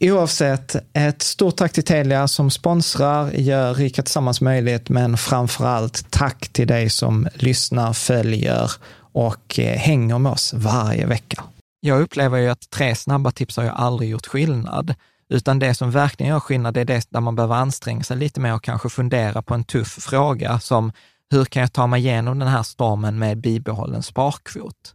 Oavsett, ett stort tack till Telia som sponsrar, gör Rika Tillsammans möjligt, men framför allt tack till dig som lyssnar, följer och eh, hänger med oss varje vecka. Jag upplever ju att tre snabba tips har ju aldrig gjort skillnad, utan det som verkligen gör skillnad är det där man behöver anstränga sig lite mer och kanske fundera på en tuff fråga som hur kan jag ta mig igenom den här stormen med bibehållen sparkvot?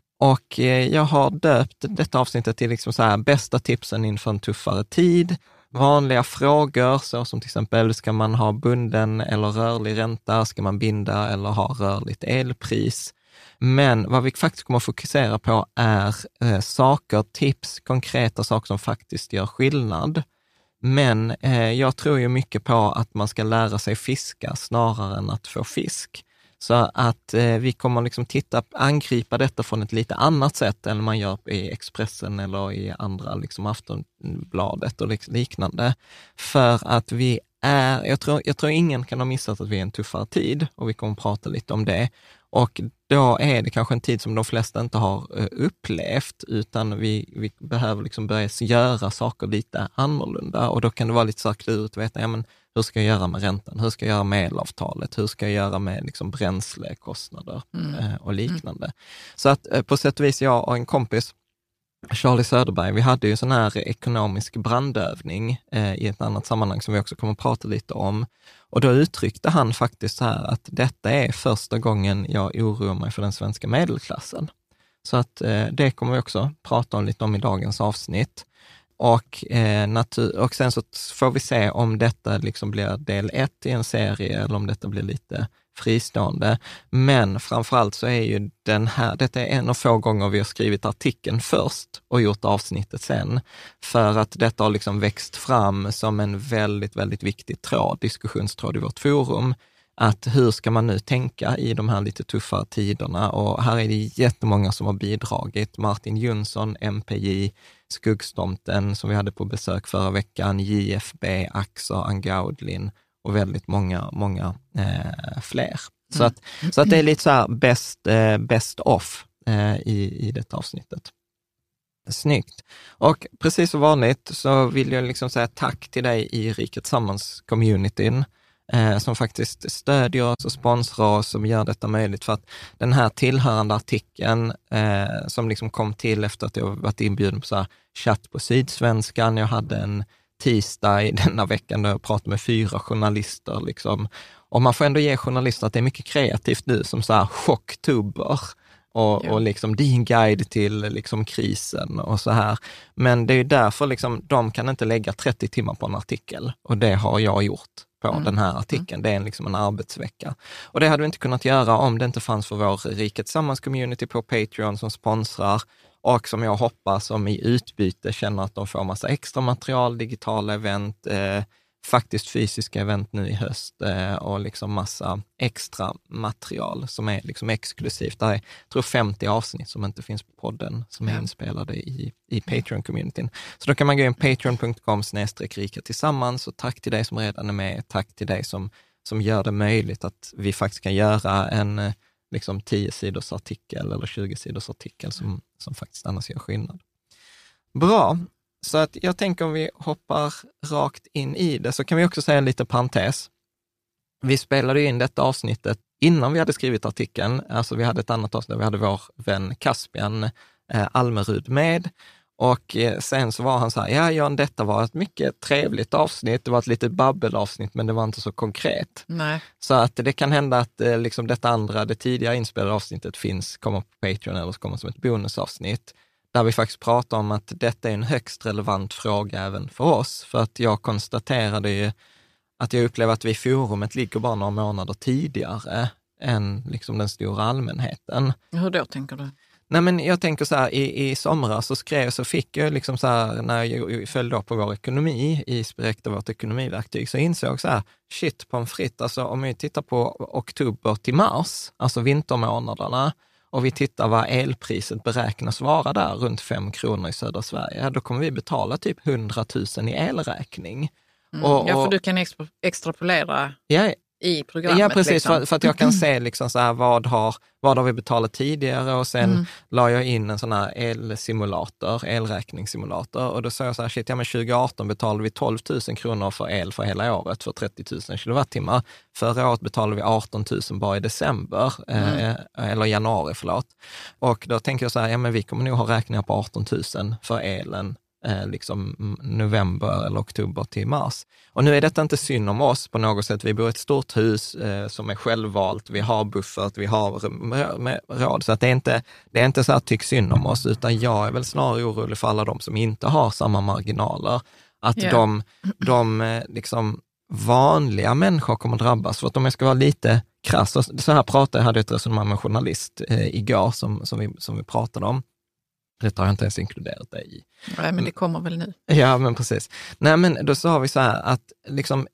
och eh, jag har döpt detta avsnittet till liksom så här, bästa tipsen inför en tuffare tid. Vanliga frågor, så som till exempel, ska man ha bunden eller rörlig ränta? Ska man binda eller ha rörligt elpris? Men vad vi faktiskt kommer att fokusera på är eh, saker, tips, konkreta saker som faktiskt gör skillnad. Men eh, jag tror ju mycket på att man ska lära sig fiska snarare än att få fisk. Så att eh, vi kommer liksom titta, angripa detta från ett lite annat sätt än man gör i Expressen eller i andra, liksom Aftonbladet och liknande. För att vi är, jag tror, jag tror ingen kan ha missat att vi är en tuffare tid och vi kommer prata lite om det. Och då är det kanske en tid som de flesta inte har eh, upplevt, utan vi, vi behöver liksom börja göra saker lite annorlunda. Och då kan det vara lite så här klurigt att veta, ja, men hur ska jag göra med räntan? Hur ska jag göra med elavtalet? Hur ska jag göra med liksom bränslekostnader mm. Eh, och liknande? Mm. Så att eh, på sätt och vis, jag och en kompis, Charlie Söderberg, vi hade ju sån här ekonomisk brandövning eh, i ett annat sammanhang som vi också kommer att prata lite om. Och då uttryckte han faktiskt så här att detta är första gången jag oroar mig för den svenska medelklassen. Så att eh, det kommer vi också prata om lite om i dagens avsnitt. Och, eh, natur, och sen så får vi se om detta liksom blir del ett i en serie eller om detta blir lite fristående. Men framförallt så är ju den här, detta är en av få gånger vi har skrivit artikeln först och gjort avsnittet sen. För att detta har liksom växt fram som en väldigt, väldigt viktig tråd, diskussionstråd i vårt forum att hur ska man nu tänka i de här lite tuffare tiderna? Och här är det jättemånga som har bidragit. Martin Jönsson, MPJ, Skuggstomten som vi hade på besök förra veckan, JFB, Axer, Angaudlin och väldigt många, många eh, fler. Så, att, så att det är lite så här best, eh, best off eh, i, i detta avsnittet. Snyggt. Och precis som vanligt så vill jag liksom säga tack till dig i Riket Sammans-communityn eh, som faktiskt stödjer oss och sponsrar oss, som gör detta möjligt. För att den här tillhörande artikeln eh, som liksom kom till efter att jag varit inbjuden på så chatt på Sydsvenskan, jag hade en tisdag i denna veckan där jag pratade med fyra journalister. Liksom. Och man får ändå ge journalister att det är mycket kreativt nu, som så här chocktuber och, ja. och liksom din guide till liksom krisen och så här. Men det är därför liksom, de kan inte lägga 30 timmar på en artikel och det har jag gjort på mm. den här artikeln. Det är liksom en arbetsvecka. Och det hade vi inte kunnat göra om det inte fanns för vår Riket Sammans-community på Patreon som sponsrar och som jag hoppas som i utbyte känner att de får massa extra material, digitala event, eh, faktiskt fysiska event nu i höst eh, och liksom massa extra material som är liksom exklusivt. Det är, jag tror 50 avsnitt som inte finns på podden, som är inspelade i, i Patreon-communityn. Så då kan man gå in patreon.com rika tillsammans och tack till dig som redan är med. Tack till dig som, som gör det möjligt att vi faktiskt kan göra en eh, liksom 10 sidors artikel eller 20 sidors artikel som, som faktiskt annars gör skillnad. Bra, så att jag tänker om vi hoppar rakt in i det, så kan vi också säga en liten parentes. Vi spelade in detta avsnittet innan vi hade skrivit artikeln. Alltså vi hade ett annat avsnitt där vi hade vår vän Caspian eh, Almerud med. Och eh, sen så var han så här, ja Jan, detta var ett mycket trevligt avsnitt. Det var ett litet babbelavsnitt, men det var inte så konkret. Nej. Så att det kan hända att eh, liksom detta andra, det tidigare inspelade avsnittet finns, kommer på Patreon eller kommer som ett bonusavsnitt där vi faktiskt pratar om att detta är en högst relevant fråga även för oss. För att jag konstaterade ju att jag upplever att vi i forumet ligger bara några månader tidigare än liksom den stora allmänheten. Hur då tänker du? Nej, men jag tänker så här, i, i somras så skrev så fick jag liksom så här, när jag följde upp på vår ekonomi i Spirecta, vårt ekonomiverktyg, så insåg jag så här, shit pommes frites, alltså om vi tittar på oktober till mars, alltså vintermånaderna, och vi tittar vad elpriset beräknas vara där, runt 5 kronor i södra Sverige, då kommer vi betala typ 100 000 i elräkning. Mm. Och, och, ja, för du kan extrapolera. Ja, i programmet. Ja, precis, liksom. för, för, att jag kan se liksom så här, vad, har, vad har vi betalat tidigare och sen mm. la jag in en sån här elsimulator, elräkningssimulator och då sa jag så här, shit, ja men 2018 betalade vi 12 000 kronor för el för hela året för 30 000 kilowattimmar. Förra året betalade vi 18 000 bara i december, mm. eh, eller januari, förlåt. Och då tänker jag så här, ja men vi kommer nog ha räkningar på 18 000 för elen eh, liksom november eller oktober till mars. Och nu är detta inte synd om oss på något sätt. Vi bor i ett stort hus eh, som är självvalt, vi har buffert, vi har råd. Så att det, är inte, det är inte så att tyck synd om oss, utan jag är väl snarare orolig för alla de som inte har samma marginaler. Att yeah. de, de eh, liksom, vanliga människor kommer drabbas. För att om jag ska vara lite krass, så här pratade jag, hade ett resonemang med en journalist eh, igår som, som, vi, som vi pratade om. Det har jag inte ens inkluderat dig i. Nej, men det kommer väl nu. Ja, men precis. Nej, men då sa vi så här att liksom,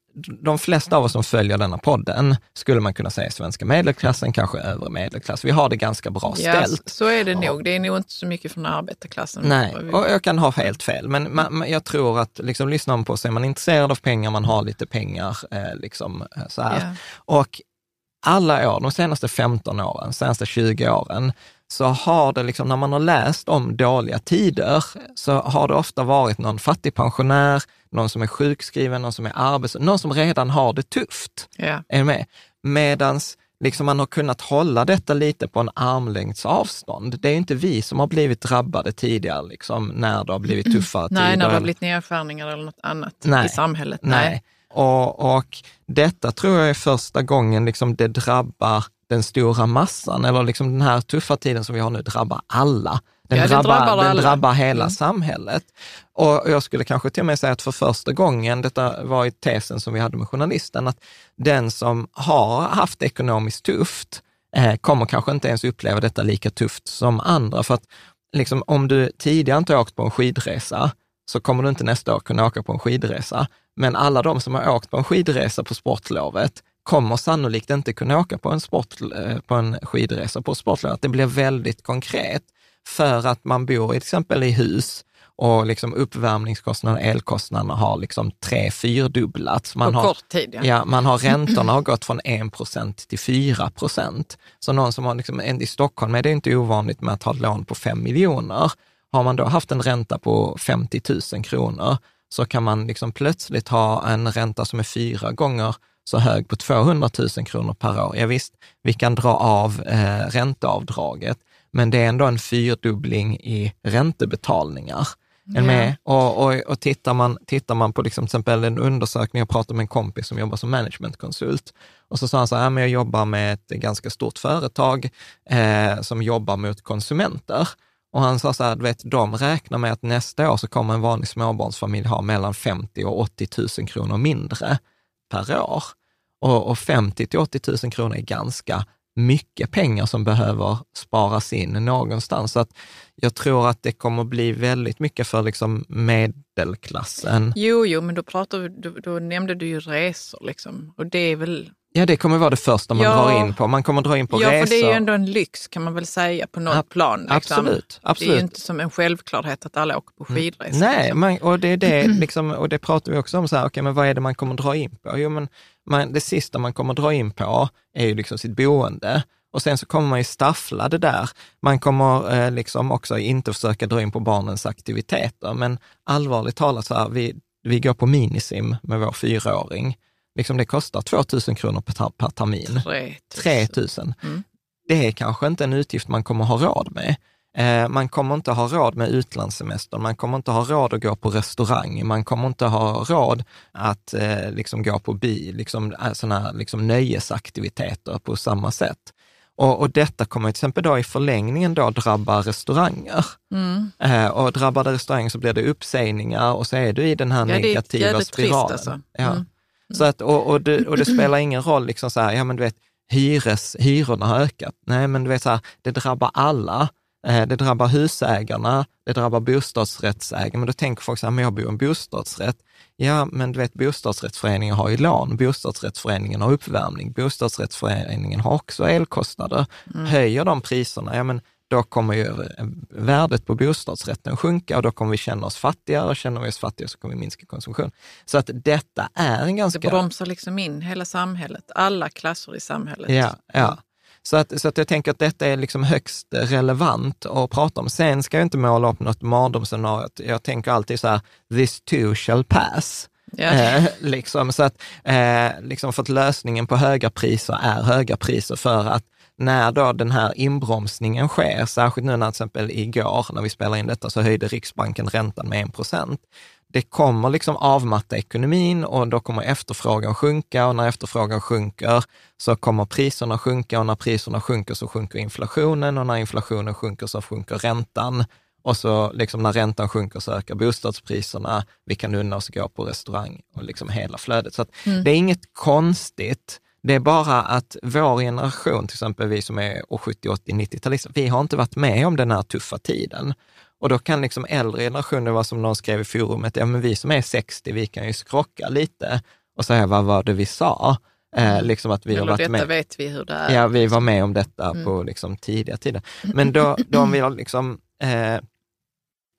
de flesta av oss som följer denna podden skulle man kunna säga svenska medelklassen, kanske övre medelklass. Vi har det ganska bra ja, ställt. så är det ja. nog. Det är nog inte så mycket från arbetarklassen. Nej, och jag kan ha helt fel, men man, jag tror att liksom, lyssnar man på så är man intresserad av pengar, man har lite pengar, eh, liksom eh, så här. Ja. Och alla år, de senaste 15 åren, senaste 20 åren, så har det liksom, när man har läst om dåliga tider, så har det ofta varit någon fattigpensionär, någon som är sjukskriven, någon som är arbetslös, någon som redan har det tufft. Yeah. Är med? Medans liksom man har kunnat hålla detta lite på en armlängds avstånd. Det är inte vi som har blivit drabbade tidigare, liksom, när det har blivit tuffare Nej, tider. när det har blivit nedskärningar eller något annat Nej. i samhället. Nej. Nej. Och, och detta tror jag är första gången liksom det drabbar den stora massan, eller liksom den här tuffa tiden som vi har nu, drabbar alla. Den, Ja, drabbar, drabbar den drabbar hela Mm. samhället. Och jag skulle kanske till och med säga att för första gången, detta var i tesen som vi hade med journalisten, att den som har haft ekonomiskt tufft eh, kommer kanske inte ens uppleva detta lika tufft som andra. För att liksom, om du tidigare inte har åkt på en skidresa, så kommer du inte nästa år kunna åka på en skidresa. Men alla de som har åkt på en skidresa på sportlovet kommer sannolikt inte kunna åka på en, sport, eh, på en skidresa på sportlovet. Det blir väldigt konkret för att man bor till exempel i hus och liksom uppvärmningskostnaderna, elkostnaderna har liksom tre, fyrdubblats. Man På har, kort tid, ja. Ja, man har räntorna har gått från 1 procent till 4 procent. Så någon som har, liksom, i Stockholm är det inte ovanligt med att ha ett lån på 5 miljoner. Har man då haft en ränta på 50 000 kronor så kan man liksom plötsligt ha en ränta som är fyra gånger så hög på 200 000 kronor per år. Ja, visst, vi kan dra av eh, ränteavdraget, men det är ändå en fyrdubbling i räntebetalningar. Ja. med? Och, och, och tittar, man, tittar man på liksom, till exempel en undersökning, jag pratade med en kompis som jobbar som managementkonsult, och så sa han så här, "Ja, men jag jobbar med ett ganska stort företag eh, som jobbar mot konsumenter. Och han sa så här, vet, de räknar med att nästa år så kommer en vanlig småbarnsfamilj ha mellan 50 och 80 000 kronor mindre per år. Och, och 50 till 80 000 kronor är ganska mycket pengar som behöver sparas in någonstans. Så att jag tror att det kommer bli väldigt mycket för liksom medelklassen. Jo, jo, men då, pratar då, då nämnde du ju resor liksom. Och det är väl, Ja, det kommer vara det första man Ja. drar in på. Man kommer dra in på ja, resor. för det är ju ändå en lyx kan man väl säga på något Ab- plan. Liksom. Absolut, Det är absolut. ju inte som en självklarhet att alla åker på skidresor. Nej, liksom. man, och, det är det, liksom, och det pratar vi också om, så här, okay, men vad är det man kommer dra in på? Jo, men man, det sista man kommer dra in på är ju liksom sitt boende. Och sen så kommer man ju staffla det där. Man kommer eh, liksom också inte försöka dra in på barnens aktiviteter, men allvarligt talat så här, vi, vi går på minisim med vår fyraåring. Liksom det kostar 2 000 kronor per, per termin. 3 000. Mm. Det är kanske inte en utgift man kommer ha råd med. Eh, man kommer inte ha råd med utlandssemester, man kommer inte ha råd att gå på restaurang, man kommer inte ha råd att eh, liksom gå på bi, liksom, äh, såna liksom nöjesaktiviteter på samma sätt. Och, och detta kommer till exempel då i förlängningen då drabba restauranger. Mm. Eh, och drabbar det restauranger så blir det uppsägningar och så är du i den här Ja, det negativa jävligt trist spiralen. alltså. Ja. Mm. Så att, och, och, det, och det spelar ingen roll, liksom så här, ja men du vet, hyres, hyrorna har ökat. Nej, men du vet, så här, det drabbar alla. Eh, Det drabbar husägarna, det drabbar bostadsrättsägarna. Men då tänker folk så här, men jag bor i en bostadsrätt. Ja, men du vet, bostadsrättsföreningen har ju lån, bostadsrättsföreningen har uppvärmning, bostadsrättsföreningen har också elkostnader. Höjer de priserna, ja men då kommer ju värdet på bostadsrätten sjunka och då kommer vi känna oss fattigare och känner vi oss fattigare så kommer vi minska konsumtion. Så att detta är en Det ganska... bromsar liksom in hela samhället, alla klasser i samhället. Ja, ja. Så att, så att jag tänker att detta är liksom högst relevant att prata om. Sen ska jag inte måla upp något mardrömsscenario. Jag tänker alltid så här, this too shall pass. Ja. Eh, liksom, så att, eh, liksom för att lösningen på höga priser är höga priser för att när då den här inbromsningen sker, särskilt nu när till exempel igår när vi spelar in detta så höjde Riksbanken räntan med 1 procent. Det kommer liksom avmatta ekonomin och då kommer efterfrågan sjunka och när efterfrågan sjunker så kommer priserna sjunka och när priserna sjunker så sjunker inflationen och när inflationen sjunker så sjunker räntan. Och så liksom när räntan sjunker så ökar bostadspriserna, vi kan unna oss att gå på restaurang och liksom hela flödet. Så att det är inget konstigt. Det är bara att vår generation, till exempel vi som är 70, 80, 90-talister, vi har inte varit med om den här tuffa tiden. Och då kan liksom äldre generationer, vad som någon skrev i forumet, ja men vi som är 60, vi kan ju skrocka lite och säga vad var det vi sa? Eh, liksom att vi har Eller varit detta med. vet vi hur det är. Ja, vi var med om detta på liksom tidiga tider. Men då, då om vi har liksom, eh,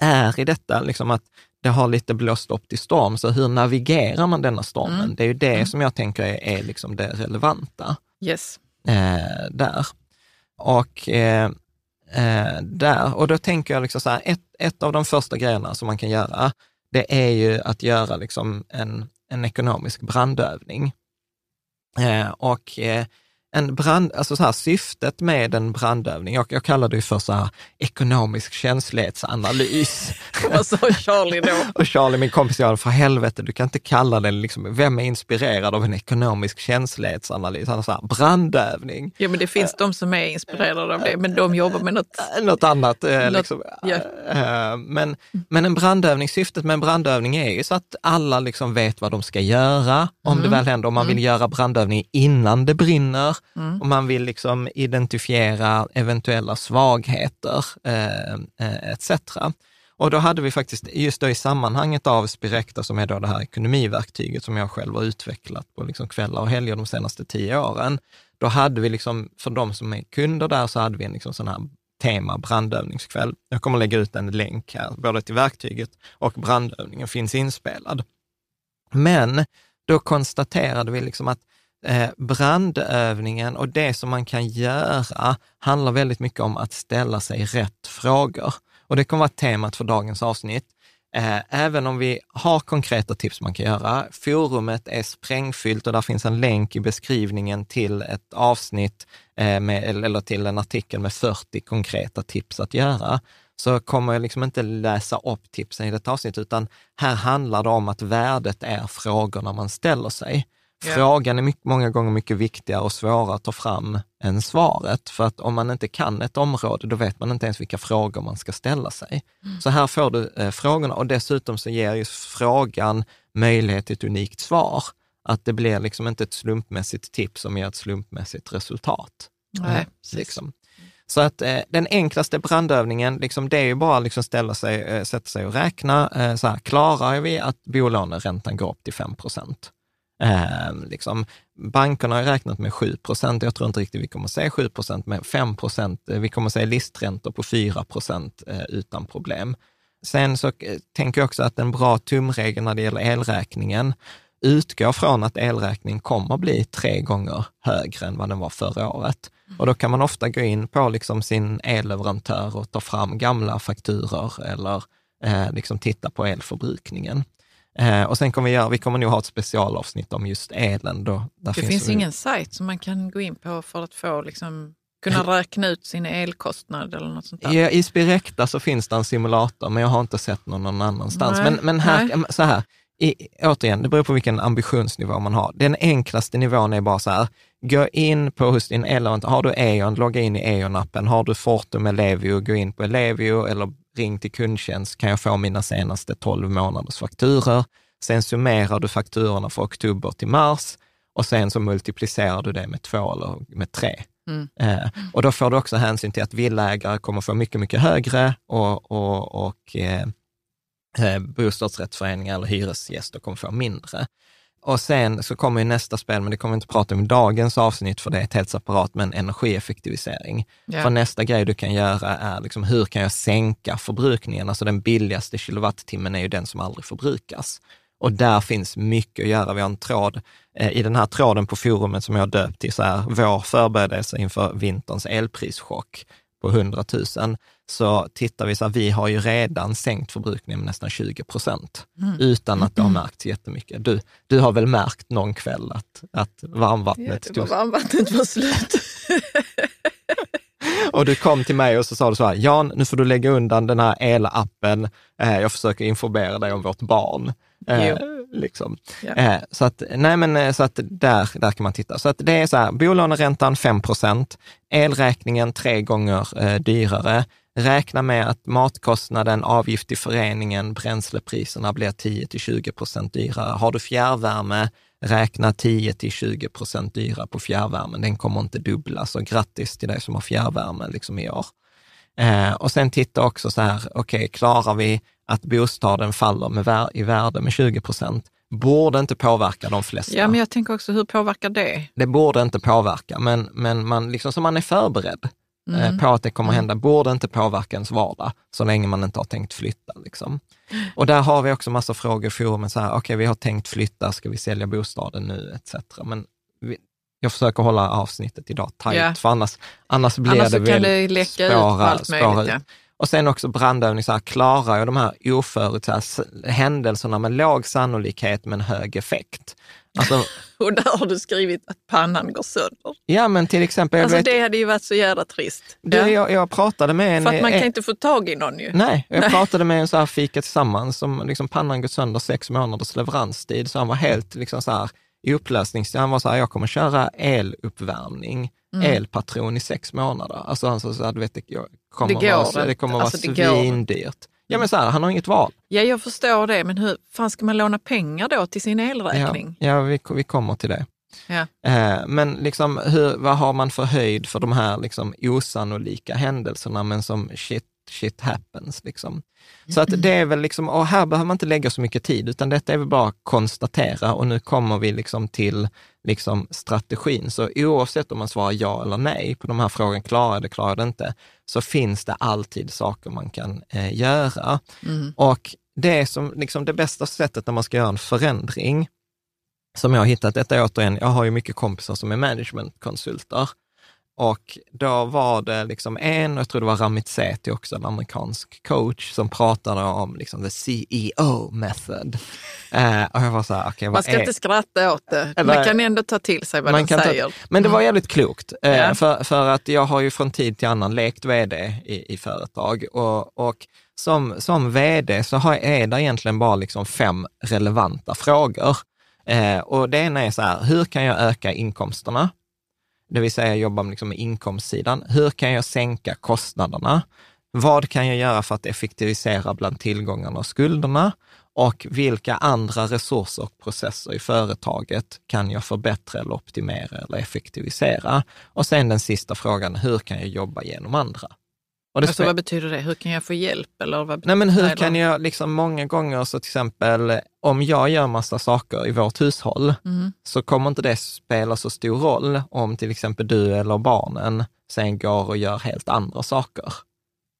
är i detta, liksom att det har lite blåst upp till storm, så hur navigerar man denna stormen? Mm. Det är ju det som jag tänker är, är liksom det relevanta Yes. eh, där. Och, eh, eh, där. och då tänker jag liksom så här, ett, ett av de första grejerna som man kan göra, det är ju att göra liksom en, en ekonomisk brandövning. Eh, och eh, en brand, alltså så här, syftet med en brandövning, jag, jag kallar det för så här ekonomisk känslighetsanalys. Vad sa Charlie då? och Charlie, min kompis, jag för helvete, du kan inte kalla det liksom, vem är inspirerad av en ekonomisk känslighetsanalys? Han sa brandövning. Ja, men det finns de som är inspirerade av det, men de jobbar med något, något annat. Eh, något liksom, ja. eh, men, men en brandövning, syftet med en brandövning är ju så att alla liksom vet vad de ska göra om Mm. det väl händer. Om man vill göra brandövning innan det brinner, och man vill liksom identifiera eventuella svagheter eh, eh, etc. Och då hade vi faktiskt, just då i sammanhanget av Spirecta, som är då det här ekonomiverktyget som jag själv har utvecklat på liksom kvällar och helger de senaste tio åren, då hade vi liksom, för de som är kunder där, så hade vi en liksom sån här tema brandövningskväll. Jag kommer lägga ut en länk här, både till verktyget och brandövningen finns inspelad. Men då konstaterade vi liksom att Eh, brandövningen och det som man kan göra handlar väldigt mycket om att ställa sig rätt frågor. Och det kommer vara temat för dagens avsnitt. Eh, även om vi har konkreta tips man kan göra. Forumet är sprängfyllt och där finns en länk i beskrivningen till ett avsnitt eh, med, eller till en artikel med 40 konkreta tips att göra. Så kommer jag liksom inte läsa upp tipsen i detta avsnitt, utan här handlar det om att värdet är frågorna man ställer sig. Ja. Frågan är mycket, många gånger mycket viktigare och svårare att ta fram än svaret. För att om man inte kan ett område, då vet man inte ens vilka frågor man ska ställa sig. Så här får du eh, frågorna och dessutom så ger ju frågan möjlighet till ett unikt svar. Att det blir liksom inte ett slumpmässigt tips som ger ett slumpmässigt resultat. Nej, Eh, liksom. Så att eh, den enklaste brandövningen, liksom, det är ju bara liksom ställa sig, eh, sätta sig och räkna. Eh, så här, klarar vi att bolåneräntan går upp till 5 procent? Eh, liksom, bankerna har räknat med 7 procent. Jag tror inte riktigt vi kommer se 7 procent, men 5 procent. Eh, vi kommer se listräntor på 4 procent eh, utan problem. Sen så eh, tänker jag också att en bra tumregel när det gäller elräkningen utgår från att elräkningen kommer bli tre gånger högre än vad den var förra året. Och då kan man ofta gå in på liksom sin elleverantör och ta fram gamla fakturor eller eh, liksom titta på elförbrukningen. Eh, och sen kommer vi göra, vi kommer nog ha ett specialavsnitt om just elen. Då, Det finns väl- ingen sajt som man kan gå in på för att få liksom, kunna räkna ut sin elkostnad eller något sånt där. Ja, I Spirecta så finns det en simulator, men jag har inte sett någon någon annanstans. Nej, men men här, nej. så här, i, återigen, det beror på vilken ambitionsnivå man har. Den enklaste nivån är bara så här, gå in på hos din elleverantör. Har du E.ON, logga in i E.ON-appen. Har du Fortum Ellevio, gå in på Ellevio eller ring till kundtjänst, kan jag få mina senaste 12 månaders fakturor. Sen summerar du fakturorna för oktober till mars och sen så multiplicerar du det med två eller med tre. Mm. Eh, och då får du också hänsyn till att villaägare kommer få mycket, mycket högre och, och, och eh, eh, bostadsrättsföreningar eller hyresgäster kommer få mindre. Och sen så kommer ju nästa spel, men det kommer vi inte prata om i dagens avsnitt, för det är ett helt separat, men energieffektivisering. Ja. För nästa grej du kan göra är liksom, hur kan jag sänka förbrukningen? Alltså den billigaste kilowattimmen är ju den som aldrig förbrukas. Och där finns mycket att göra. Vi har en tråd, eh, i den här tråden på forumet som jag har döpt till så här, vår förberedelse inför vinterns elprischock på 100 000, så tittar vi så här, vi har ju redan sänkt förbrukningen med nästan 20 procent, utan att det har märkts jättemycket. Du, du har väl märkt någon kväll att, att varmvattnet Ja, var varmvattnet var slut. Och du kom till mig och så sa du så här, Jan, nu får du lägga undan den här elappen. Eh, jag försöker informera dig om vårt barn. Eh, liksom. Ja. eh, så att, nej men, eh, så att där, där kan man titta. Så att det är så här, bolåneräntan 5 procent, elräkningen tre gånger eh, dyrare. Räkna med att matkostnaden, avgift till föreningen, bränslepriserna blir 10 till 20 procent dyrare. Har du fjärrvärme, räkna 10 till 20 procent dyrare på fjärrvärmen. Den kommer inte dubbla, så grattis till dig som har fjärrvärme liksom i år. Eh, och sen titta också så här, okej, klarar vi att bostaden faller med i värde med 20 procent? Borde inte påverka de flesta. Ja, men jag tänker också, hur påverkar det? Det borde inte påverka, men, men man, liksom, så man är förberedd eh, på att det kommer hända. Borde inte påverka ens vardag, så länge man inte har tänkt flytta. Liksom. Och där har vi också massa frågor i forumet, okej, vi har tänkt flytta, ska vi sälja bostaden nu, etc. Men vi, jag försöker hålla avsnittet idag tajt, Ja. för annars, annars blir Annars det väl det läcka ut spåra- allt spåra möjligt. ut. Ja. Och sen också brandövning, så här, klarar jag de här oförutsedda händelserna med låg sannolikhet men hög effekt? Alltså, Och där har du skrivit att pannan går sönder. ja, men till exempel, Alltså vet, det hade ju varit så jävla trist. du, Ja. jag, jag pratade med en... För att man en- kan inte få tag i någon ju. Nej, jag pratade med en så här fika tillsammans som liksom pannan gått sönder sex månaders leveranstid, så han var helt liksom så här i upplösningstid. Han var så här, jag kommer köra eluppvärmning, Mm. elpatron i sex månader. Alltså han sa så här, du vet, det, kommer Det går vara, det kommer Alltså, vara svindyrt. Ja men så här, han har inget val. Ja, jag förstår det, men hur fan ska man låna pengar då till sin Ja, elräkning? ja vi, vi kommer till det. Ja. Eh, Men liksom, hur, vad har man för höjd för de här liksom osannolika händelserna, men som shit, shit happens. Liksom. Så att det är väl liksom, och här behöver man inte lägga så mycket tid, utan detta är väl bara konstatera och nu kommer vi liksom till liksom strategin. Så oavsett om man svarar ja eller nej på de här frågorna, klarar det, klarar det inte, så finns det alltid saker man kan eh, göra. Mm. Och det är som liksom det bästa sättet när man ska göra en förändring, som jag har hittat, detta är återigen, jag har ju mycket kompisar som är managementkonsulter. Och då var det liksom en, och jag tror det var Ramit Sethi också, en amerikansk coach, som pratade om liksom the CEO method. Eh, och jag var så här, okej, Man ska är... inte skratta åt det. Eller- Man kan ändå ta till sig vad Man de kan ta- säger. Men det var jävligt klokt, eh, Ja. för, för att jag har ju från tid till annan lekt vd i, i företag och, och som, som vd så har, är det egentligen bara liksom fem relevanta frågor. Eh, och det ena är så här, hur kan jag öka inkomsterna? Det vill säga jobba med, liksom med inkomstsidan. Hur kan jag sänka kostnaderna? Vad kan jag göra för att effektivisera bland tillgångarna och skulderna? Och vilka andra resurser och processer i företaget kan jag förbättra eller optimera eller effektivisera? Och sen den sista frågan, hur kan jag jobba genom andra? Alltså, vad betyder det? Hur kan jag få hjälp? Eller vad Nej, men hur kan jag, liksom många gånger så till exempel, om jag gör massa saker i vårt hushåll, Mm. så kommer inte det spela så stor roll om till exempel du eller barnen sen går och gör helt andra saker. Alltså,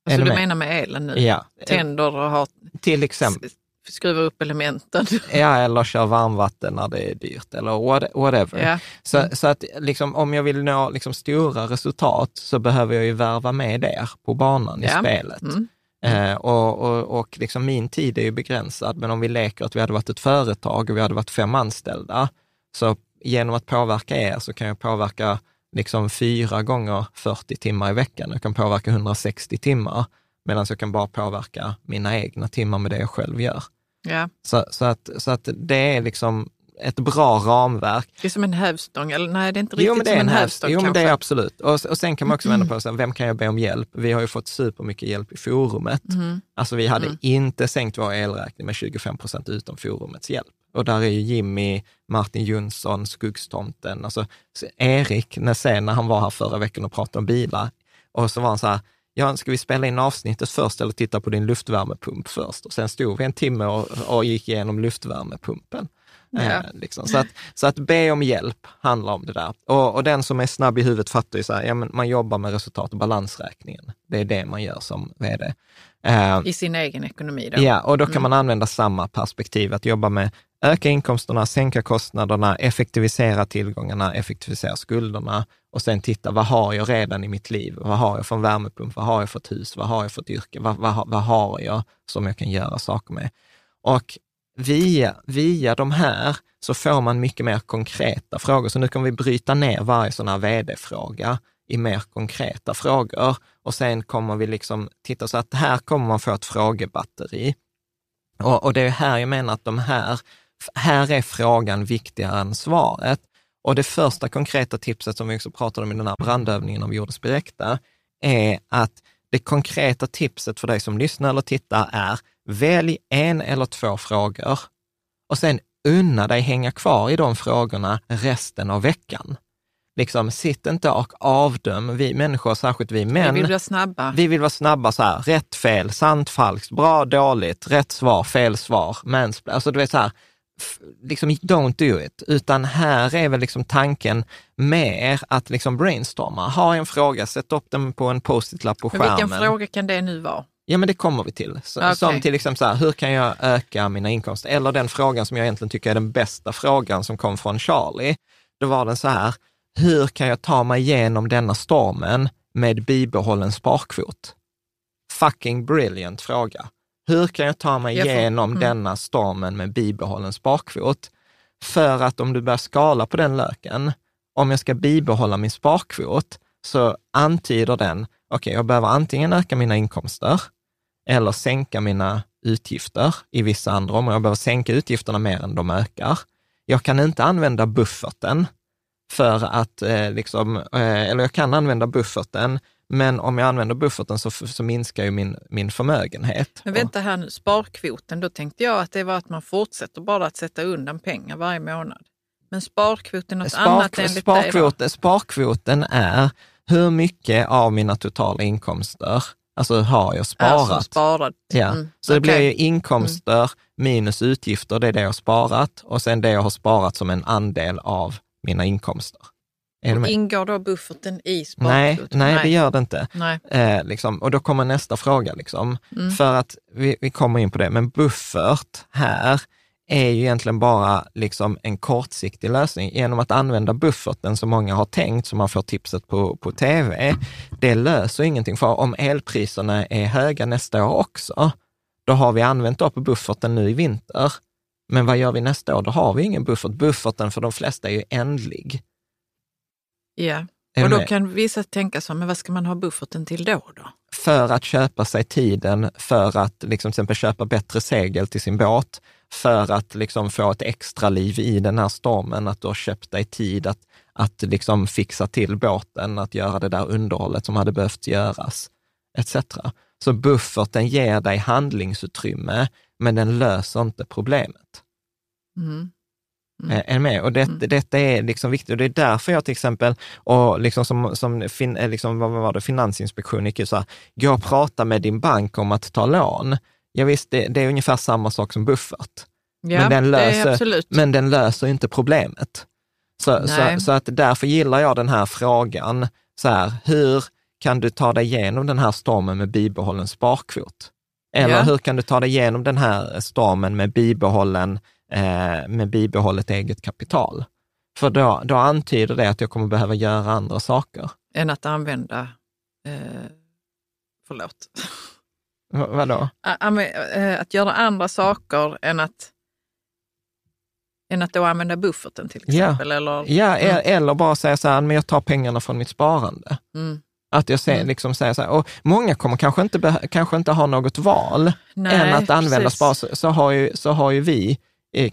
du du med? menar med elen nu? Ja, Tänder och har, till exempel. Skruvar upp elementen? Ja, eller kör varmvatten när det är dyrt eller what- whatever. ja. Så, så att liksom, om jag vill nå liksom, stora resultat så behöver jag ju värva med er på banan i Ja. spelet. Mm. Eh, och och, och liksom min tid är ju begränsad, men om vi leker att vi hade varit ett företag och vi hade varit fem anställda, så genom att påverka er så kan jag påverka liksom fyra gånger 40 timmar i veckan. Jag kan påverka 160 timmar, medan jag kan bara påverka mina egna timmar med det jag själv gör. Ja. Så, så, att, så att det är liksom ett bra ramverk. Det är som en hävstång, eller nej det är inte Jo, riktigt men det är som en hävstång. Jo, men det är absolut. Och, och sen kan man också vända på det, här, vem kan jag be om hjälp? Vi har ju fått supermycket hjälp i forumet. Mm. Alltså vi hade Mm. inte sänkt vår elräkning med 25 procent utan forumets hjälp. Och där är ju Jimmy, Martin Jonsson, Skuggstomten, alltså så Erik, när, sen, när han var här förra veckan och pratade om bilar, och så var han så här, ja, ska vi spela in avsnittet först eller titta på din luftvärmepump först? Och sen stod vi en timme och, och gick igenom luftvärmepumpen. Ja. Eh, liksom. så, att, så att be om hjälp handlar om det där. Och, och den som är snabb i huvudet fattar ju så här, ja, men man jobbar med resultat och balansräkningen. Det är det man gör som vd. Eh, I sin egen ekonomi då? Ja, och då kan Mm. man använda samma perspektiv, att jobba med öka inkomsterna, sänka kostnaderna, effektivisera tillgångarna, effektivisera skulderna och sen titta, vad har jag redan i mitt liv? Vad har jag för en värmepump? Vad har jag för ett hus? Vad har jag för ett yrke? Vad, vad, vad har jag som jag kan göra saker med? Och via, via de här så får man mycket mer konkreta frågor. Så nu kan vi bryta ner varje sån här vd-fråga i mer konkreta frågor och sen kommer vi liksom titta så att här kommer man få ett frågebatteri. Och, och det är här jag menar att de här, här är frågan viktigare än svaret. Och det första konkreta tipset som vi också pratade om i den här brandövningen av Jordes Direkta är att det konkreta tipset för dig som lyssnar eller tittar är välj en eller två frågor och sen unna dig hänga kvar i de frågorna resten av veckan. Liksom, sitt inte och avdöm, vi människor, särskilt vi män, Vi vill vara snabba. vi vill vara snabba så här, rätt, fel, sant, falskt, bra, dåligt, rätt svar, fel svar, mansplain. Alltså du vet så här, liksom don't do it. Utan här är väl liksom tanken mer att liksom brainstorma. Ha en fråga, sätt upp den på en post-it-lapp på Men skärmen. vilken fråga kan det nu vara? Ja, men det kommer vi till. Så, Okej. Som till exempel så här, hur kan jag öka mina inkomster? Eller den frågan som jag egentligen tycker är den bästa frågan som kom från Charlie. Då var den så här, hur kan jag ta mig igenom denna stormen med bibehållen sparkvot? Fucking brilliant fråga. Hur kan jag ta mig igenom mm. denna stormen med bibehållen sparkvot? För att om du börjar skala på den löken, om jag ska bibehålla min sparkvot, så antyder den, okej, okay, jag behöver antingen öka mina inkomster eller sänka mina utgifter i vissa andra områden. Jag behöver sänka utgifterna mer än de ökar. Jag kan inte använda bufferten för att, eh, liksom, eh, eller jag kan använda bufferten, men om jag använder bufferten så, så minskar ju min, min förmögenhet. Men vänta här nu, sparkvoten, då tänkte jag att det var att man fortsätter bara att sätta undan pengar varje månad. Men sparkvoten är något Spark, annat enligt sparkvoten, dig? Sparkvoten är hur mycket av mina totala inkomster Alltså har jag sparat. Alltså sparat. Ja. Mm. Så det okay. blir ju inkomster minus utgifter, det är det jag har sparat. Och sen det jag har sparat som en andel av mina inkomster. Ingår då bufferten i sparkvoten? Nej, nej, nej, det gör det inte. Eh, liksom, och då kommer nästa fråga, liksom. Mm. för att vi, vi kommer in på det, men buffert här är ju egentligen bara liksom en kortsiktig lösning. Genom att använda bufferten som många har tänkt, som man får tipset på, på tv, det löser ingenting. För om elpriserna är höga nästa år också, då har vi använt upp bufferten nu i vinter. Men vad gör vi nästa år? Då har vi ingen buffert. Bufferten för de flesta är ju ändlig. Ja, och då kan vissa tänka så, men vad ska man ha bufferten till då? då? för att köpa sig tiden, för att liksom till exempel köpa bättre segel till sin båt, för att liksom få ett extra liv i den här stormen, att du har köpt dig tid att, att liksom fixa till båten, att göra det där underhållet som hade behövt göras, etc. Så bufferten ger dig handlingsutrymme, men den löser inte problemet. Mm. Mm. Är med? Och det, Mm. detta är liksom viktigt och det är därför jag till exempel, och liksom som, som fin, eh, liksom, vad var det, Finansinspektionen gick ut så här, gå och prata med din bank om att ta lån. Ja, visst, det, det är ungefär samma sak som buffert, Ja, Men den löser- men den löser inte problemet. Så, så, så att därför gillar jag den här frågan, så här, hur kan du ta dig igenom den här stormen med bibehållen sparkvot? Eller Ja. hur kan du ta dig igenom den här stormen med bibehållen eh, med bibehållet eget kapital. För då, då antyder det att jag kommer behöva göra andra saker. Än att använda, eh, förlåt, V- vadå? Eh, att göra andra saker än att, än att då använda bufferten till Ja. exempel. Eller, Ja, e- Mm. eller bara säga så här, men jag tar pengarna från mitt sparande. mm. Att jag ser, Mm. liksom säger så här, och många kommer kanske inte, kanske inte ha något val Nej, än att använda precis. spar, så, så, har ju, så har ju vi,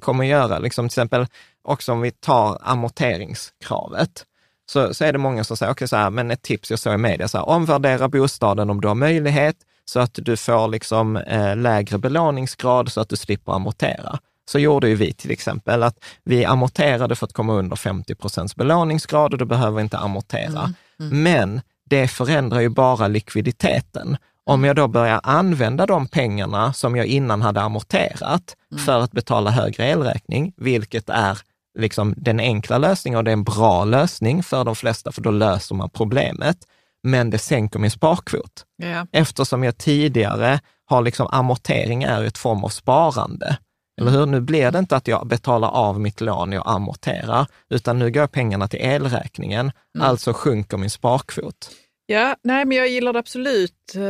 kommer göra, liksom till exempel också om vi tar amorteringskravet, så, så är det många som säger, okej så här, men ett tips jag såg i media, så här, omvärdera bostaden om du har möjlighet, så att du får liksom, eh, lägre belåningsgrad så att du slipper amortera. Så gjorde ju vi till exempel, att vi amorterade för att komma under 50 procents belåningsgrad och då behöver inte amortera. Mm, Men det förändrar ju bara likviditeten. Om jag då börjar använda de pengarna som jag innan hade amorterat för att betala högre elräkning, vilket är liksom den enkla lösningen och det är en bra lösning för de flesta, för då löser man problemet. Men det sänker min sparkvot Ja. eftersom jag tidigare har liksom amortering är ett form av sparande. Eller hur? Nu blir det inte att jag betalar av mitt lån, jag amorterar, utan nu går pengarna till elräkningen, alltså sjunker min sparkvot. Ja, nej men jag gillar det absolut. Eh,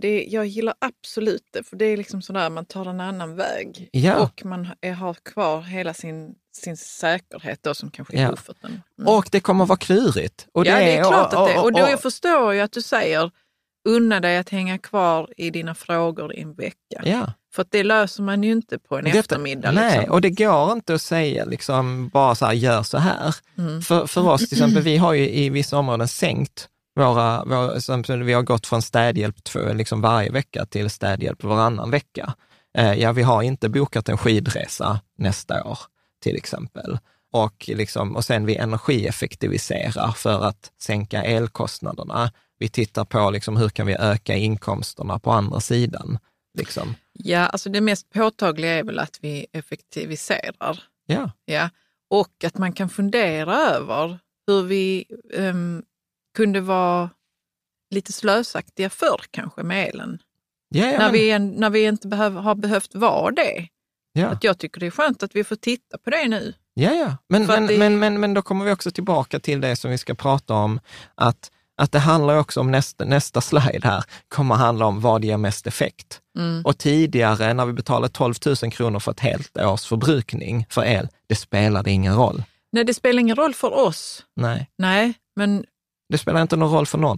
Det, jag gillar absolut det, för det är liksom sådär, man tar en annan väg. Ja. Och man är, har kvar hela sin, sin säkerhet då som kanske är Ja. bufferten. Mm. Och det kommer vara klurigt. Och ja, det är klart att det Och då jag förstår jag att du säger, unna dig att hänga kvar i dina frågor i en vecka. Ja. För det löser man ju inte på en Detta- eftermiddag. Nej, liksom. och det går inte att säga liksom bara så här, gör så här. Mm. För, för oss till exempel, vi har ju i vissa områden sänkt våra, våra vi har gått från städhjälp två, liksom varje vecka till städhjälp varannan vecka. Eh, ja, vi har inte bokat en skidresa nästa år till exempel. Och, liksom, och sen vi energieffektiviserar för att sänka elkostnaderna. Vi tittar på liksom, hur kan vi öka inkomsterna på andra sidan. Liksom. Ja, alltså det mest påtagliga är väl att vi effektiviserar. Ja. Ja. Och att man kan fundera över hur vi ehm, kunde vara lite slösaktiga förr kanske med elen. Ja, ja, när, vi, när vi inte behöv, har behövt vara det. ja. Att jag tycker det är skönt att vi får titta på det nu. Ja, ja. Men, men, det- men, men, men då kommer vi också tillbaka till det som vi ska prata om, att att det handlar också om nästa, nästa slide här, kommer handla om vad ger mest effekt. Mm. Och tidigare när vi betalade 12 000 kronor för ett helt års förbrukning för el, det spelade ingen roll. Nej, det spelar ingen roll för oss. Nej, Nej, men, det spelar inte någon roll för någon.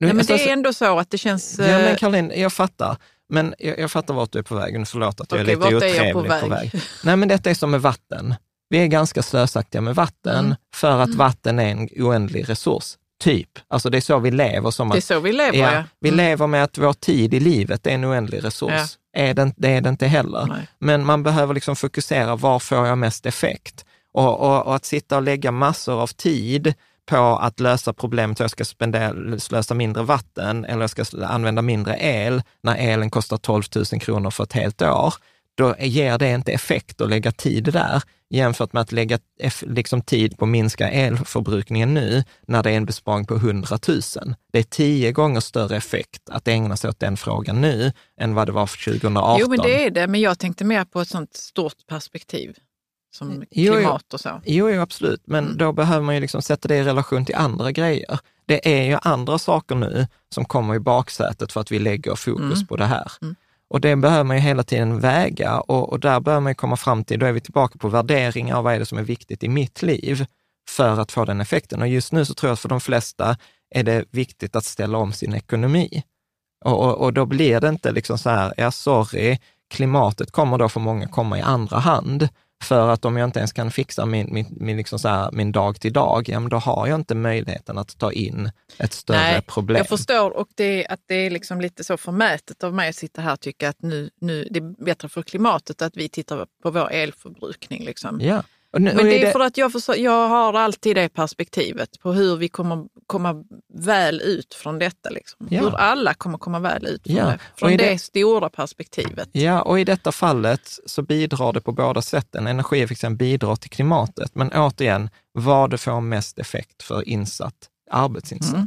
Nu, nej, men alltså, det är ändå så att det känns... Ja, men eh, Caroline, jag fattar. Men jag, jag fattar vart du är på väg. Nu Förlåt att jag Okej, är lite vart är otrevlig jag på på väg? väg. Nej, men detta är som med vatten. Vi är ganska slösaktiga med vatten Mm. för att vatten är en oändlig resurs. Typ. Alltså det är så vi lever. Som det är att, så vi lever, ja, ja. vi Mm. lever med att vår tid i livet är en oändlig resurs. Ja. Är det, det är det inte heller. Nej. Men man behöver liksom fokusera, var får jag mest effekt? Och, och, och att sitta och lägga massor av tid på att lösa problemet, jag ska spendera, slösa mindre vatten eller jag ska använda mindre el när elen kostar 12 000 kronor för ett helt år, då ger det inte effekt att lägga tid där jämfört med att lägga liksom tid på att minska elförbrukningen nu när det är en besparing på 100 000. Det är tio gånger större effekt att ägna sig åt den frågan nu än vad det var för 2018. Jo, men det är det. Men jag tänkte mer på ett sånt stort perspektiv som Jo, jo. klimat och så. Jo, jo absolut, men Mm. då behöver man ju liksom sätta det i relation till andra grejer. Det är ju andra saker nu som kommer i baksätet för att vi lägger fokus Mm. på det här. Mm. Och det behöver man ju hela tiden väga och, och där behöver man ju komma fram till, då är vi tillbaka på värderingar, vad är det som är viktigt i mitt liv för att få den effekten. Och just nu så tror jag att för de flesta är det viktigt att ställa om sin ekonomi. Och, och, och då blir det inte liksom så här, ja sorry, klimatet kommer då för många komma i andra hand. För att om jag inte ens kan fixa min, min, min, liksom så här, min dag till dag, ja, men då har jag inte möjligheten att ta in ett större Nej, problem. Jag förstår och det, att det är liksom lite så förmätet av mig att sitta här och tycka att nu, nu det är bättre för klimatet att vi tittar på vår elförbrukning. Liksom. Ja. Nu, Men är det är för att jag, försö- jag har alltid det perspektivet på hur vi kommer komma väl ut från detta. Liksom. Ja. Hur alla kommer komma väl ut från Ja, det. Från det, det- stora perspektivet. Ja, och i detta fallet så bidrar det på båda sätten. Energieffektivisering bidrar till klimatet, men återigen, vad det får mest effekt för insatt arbetsinsats. Mm.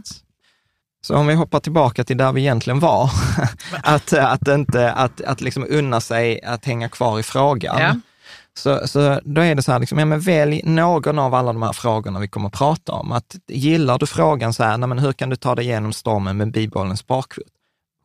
Så om vi hoppar tillbaka till där vi egentligen var, att, att, inte, att, att liksom unna sig att hänga kvar i frågan. Ja. Så, så då är det så här, liksom, ja, men välj någon av alla de här frågorna vi kommer att prata om. Att, gillar du frågan så här, nej, men hur kan du ta dig igenom stormen med bibehållen sparkvot?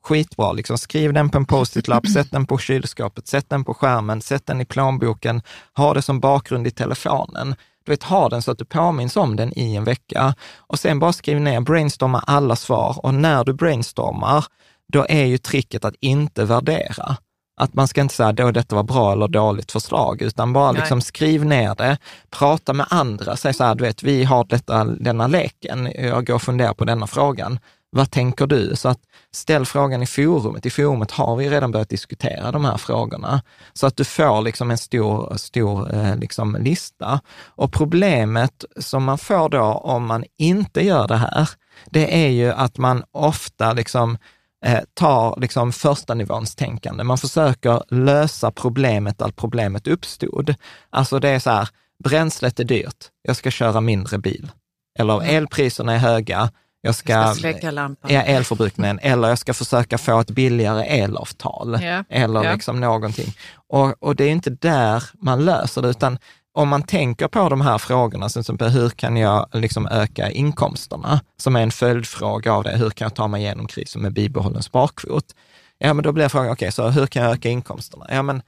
Skitbra, liksom. skriv den på en post-it-lapp, sätt den på kylskåpet, sätt den på skärmen, sätt den i plånboken, ha det som bakgrund i telefonen. Du vet, ha den så att du påminns om den i en vecka och sen bara skriv ner, brainstorma alla svar och när du brainstormar, då är ju tricket att inte värdera. Att man ska inte säga då detta var bra eller dåligt förslag, utan bara Nej. liksom skriv ner det, prata med andra, säg så här, du vet, vi har detta, denna leken, jag går och funderar på denna frågan. Vad tänker du? Så att ställ frågan i forumet. I forumet har vi redan börjat diskutera de här frågorna. Så att du får liksom en stor, stor eh, liksom lista. Och problemet som man får då om man inte gör det här, det är ju att man ofta liksom eh, tar liksom första nivåns tänkande. Man försöker lösa problemet att problemet uppstod. Alltså det är så här, bränslet är dyrt, jag ska köra mindre bil. Eller elpriserna är höga, jag ska, Jag ska släcka lampan. ja, elförbrukningen, eller jag ska försöka få ett billigare elavtal, Ja, eller ja. liksom någonting. Och, och det är inte där man löser det, utan om man tänker på de här frågorna, till exempel hur kan jag liksom öka inkomsterna, som är en följdfråga av det, hur kan jag ta mig igenom krisen med bibehållen sparkvot? Ja, men då blir frågan, okej, så hur kan jag öka inkomsterna? Ja, men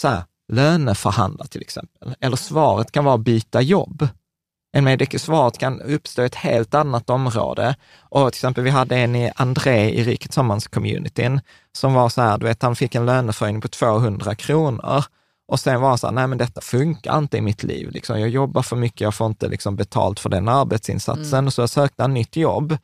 så här, löneförhandla till exempel, eller svaret kan vara byta jobb. En med svaret kan uppstå i ett helt annat område. Och till exempel, vi hade en i André i Rikets Sammans-communityn som var så här, du vet, han fick en löneförhöjning på 200 kronor. Och sen var han så här, nej men detta funkar inte i mitt liv. Liksom, jag jobbar för mycket, jag får inte liksom betalt för den arbetsinsatsen. Så jag sökte en nytt jobb.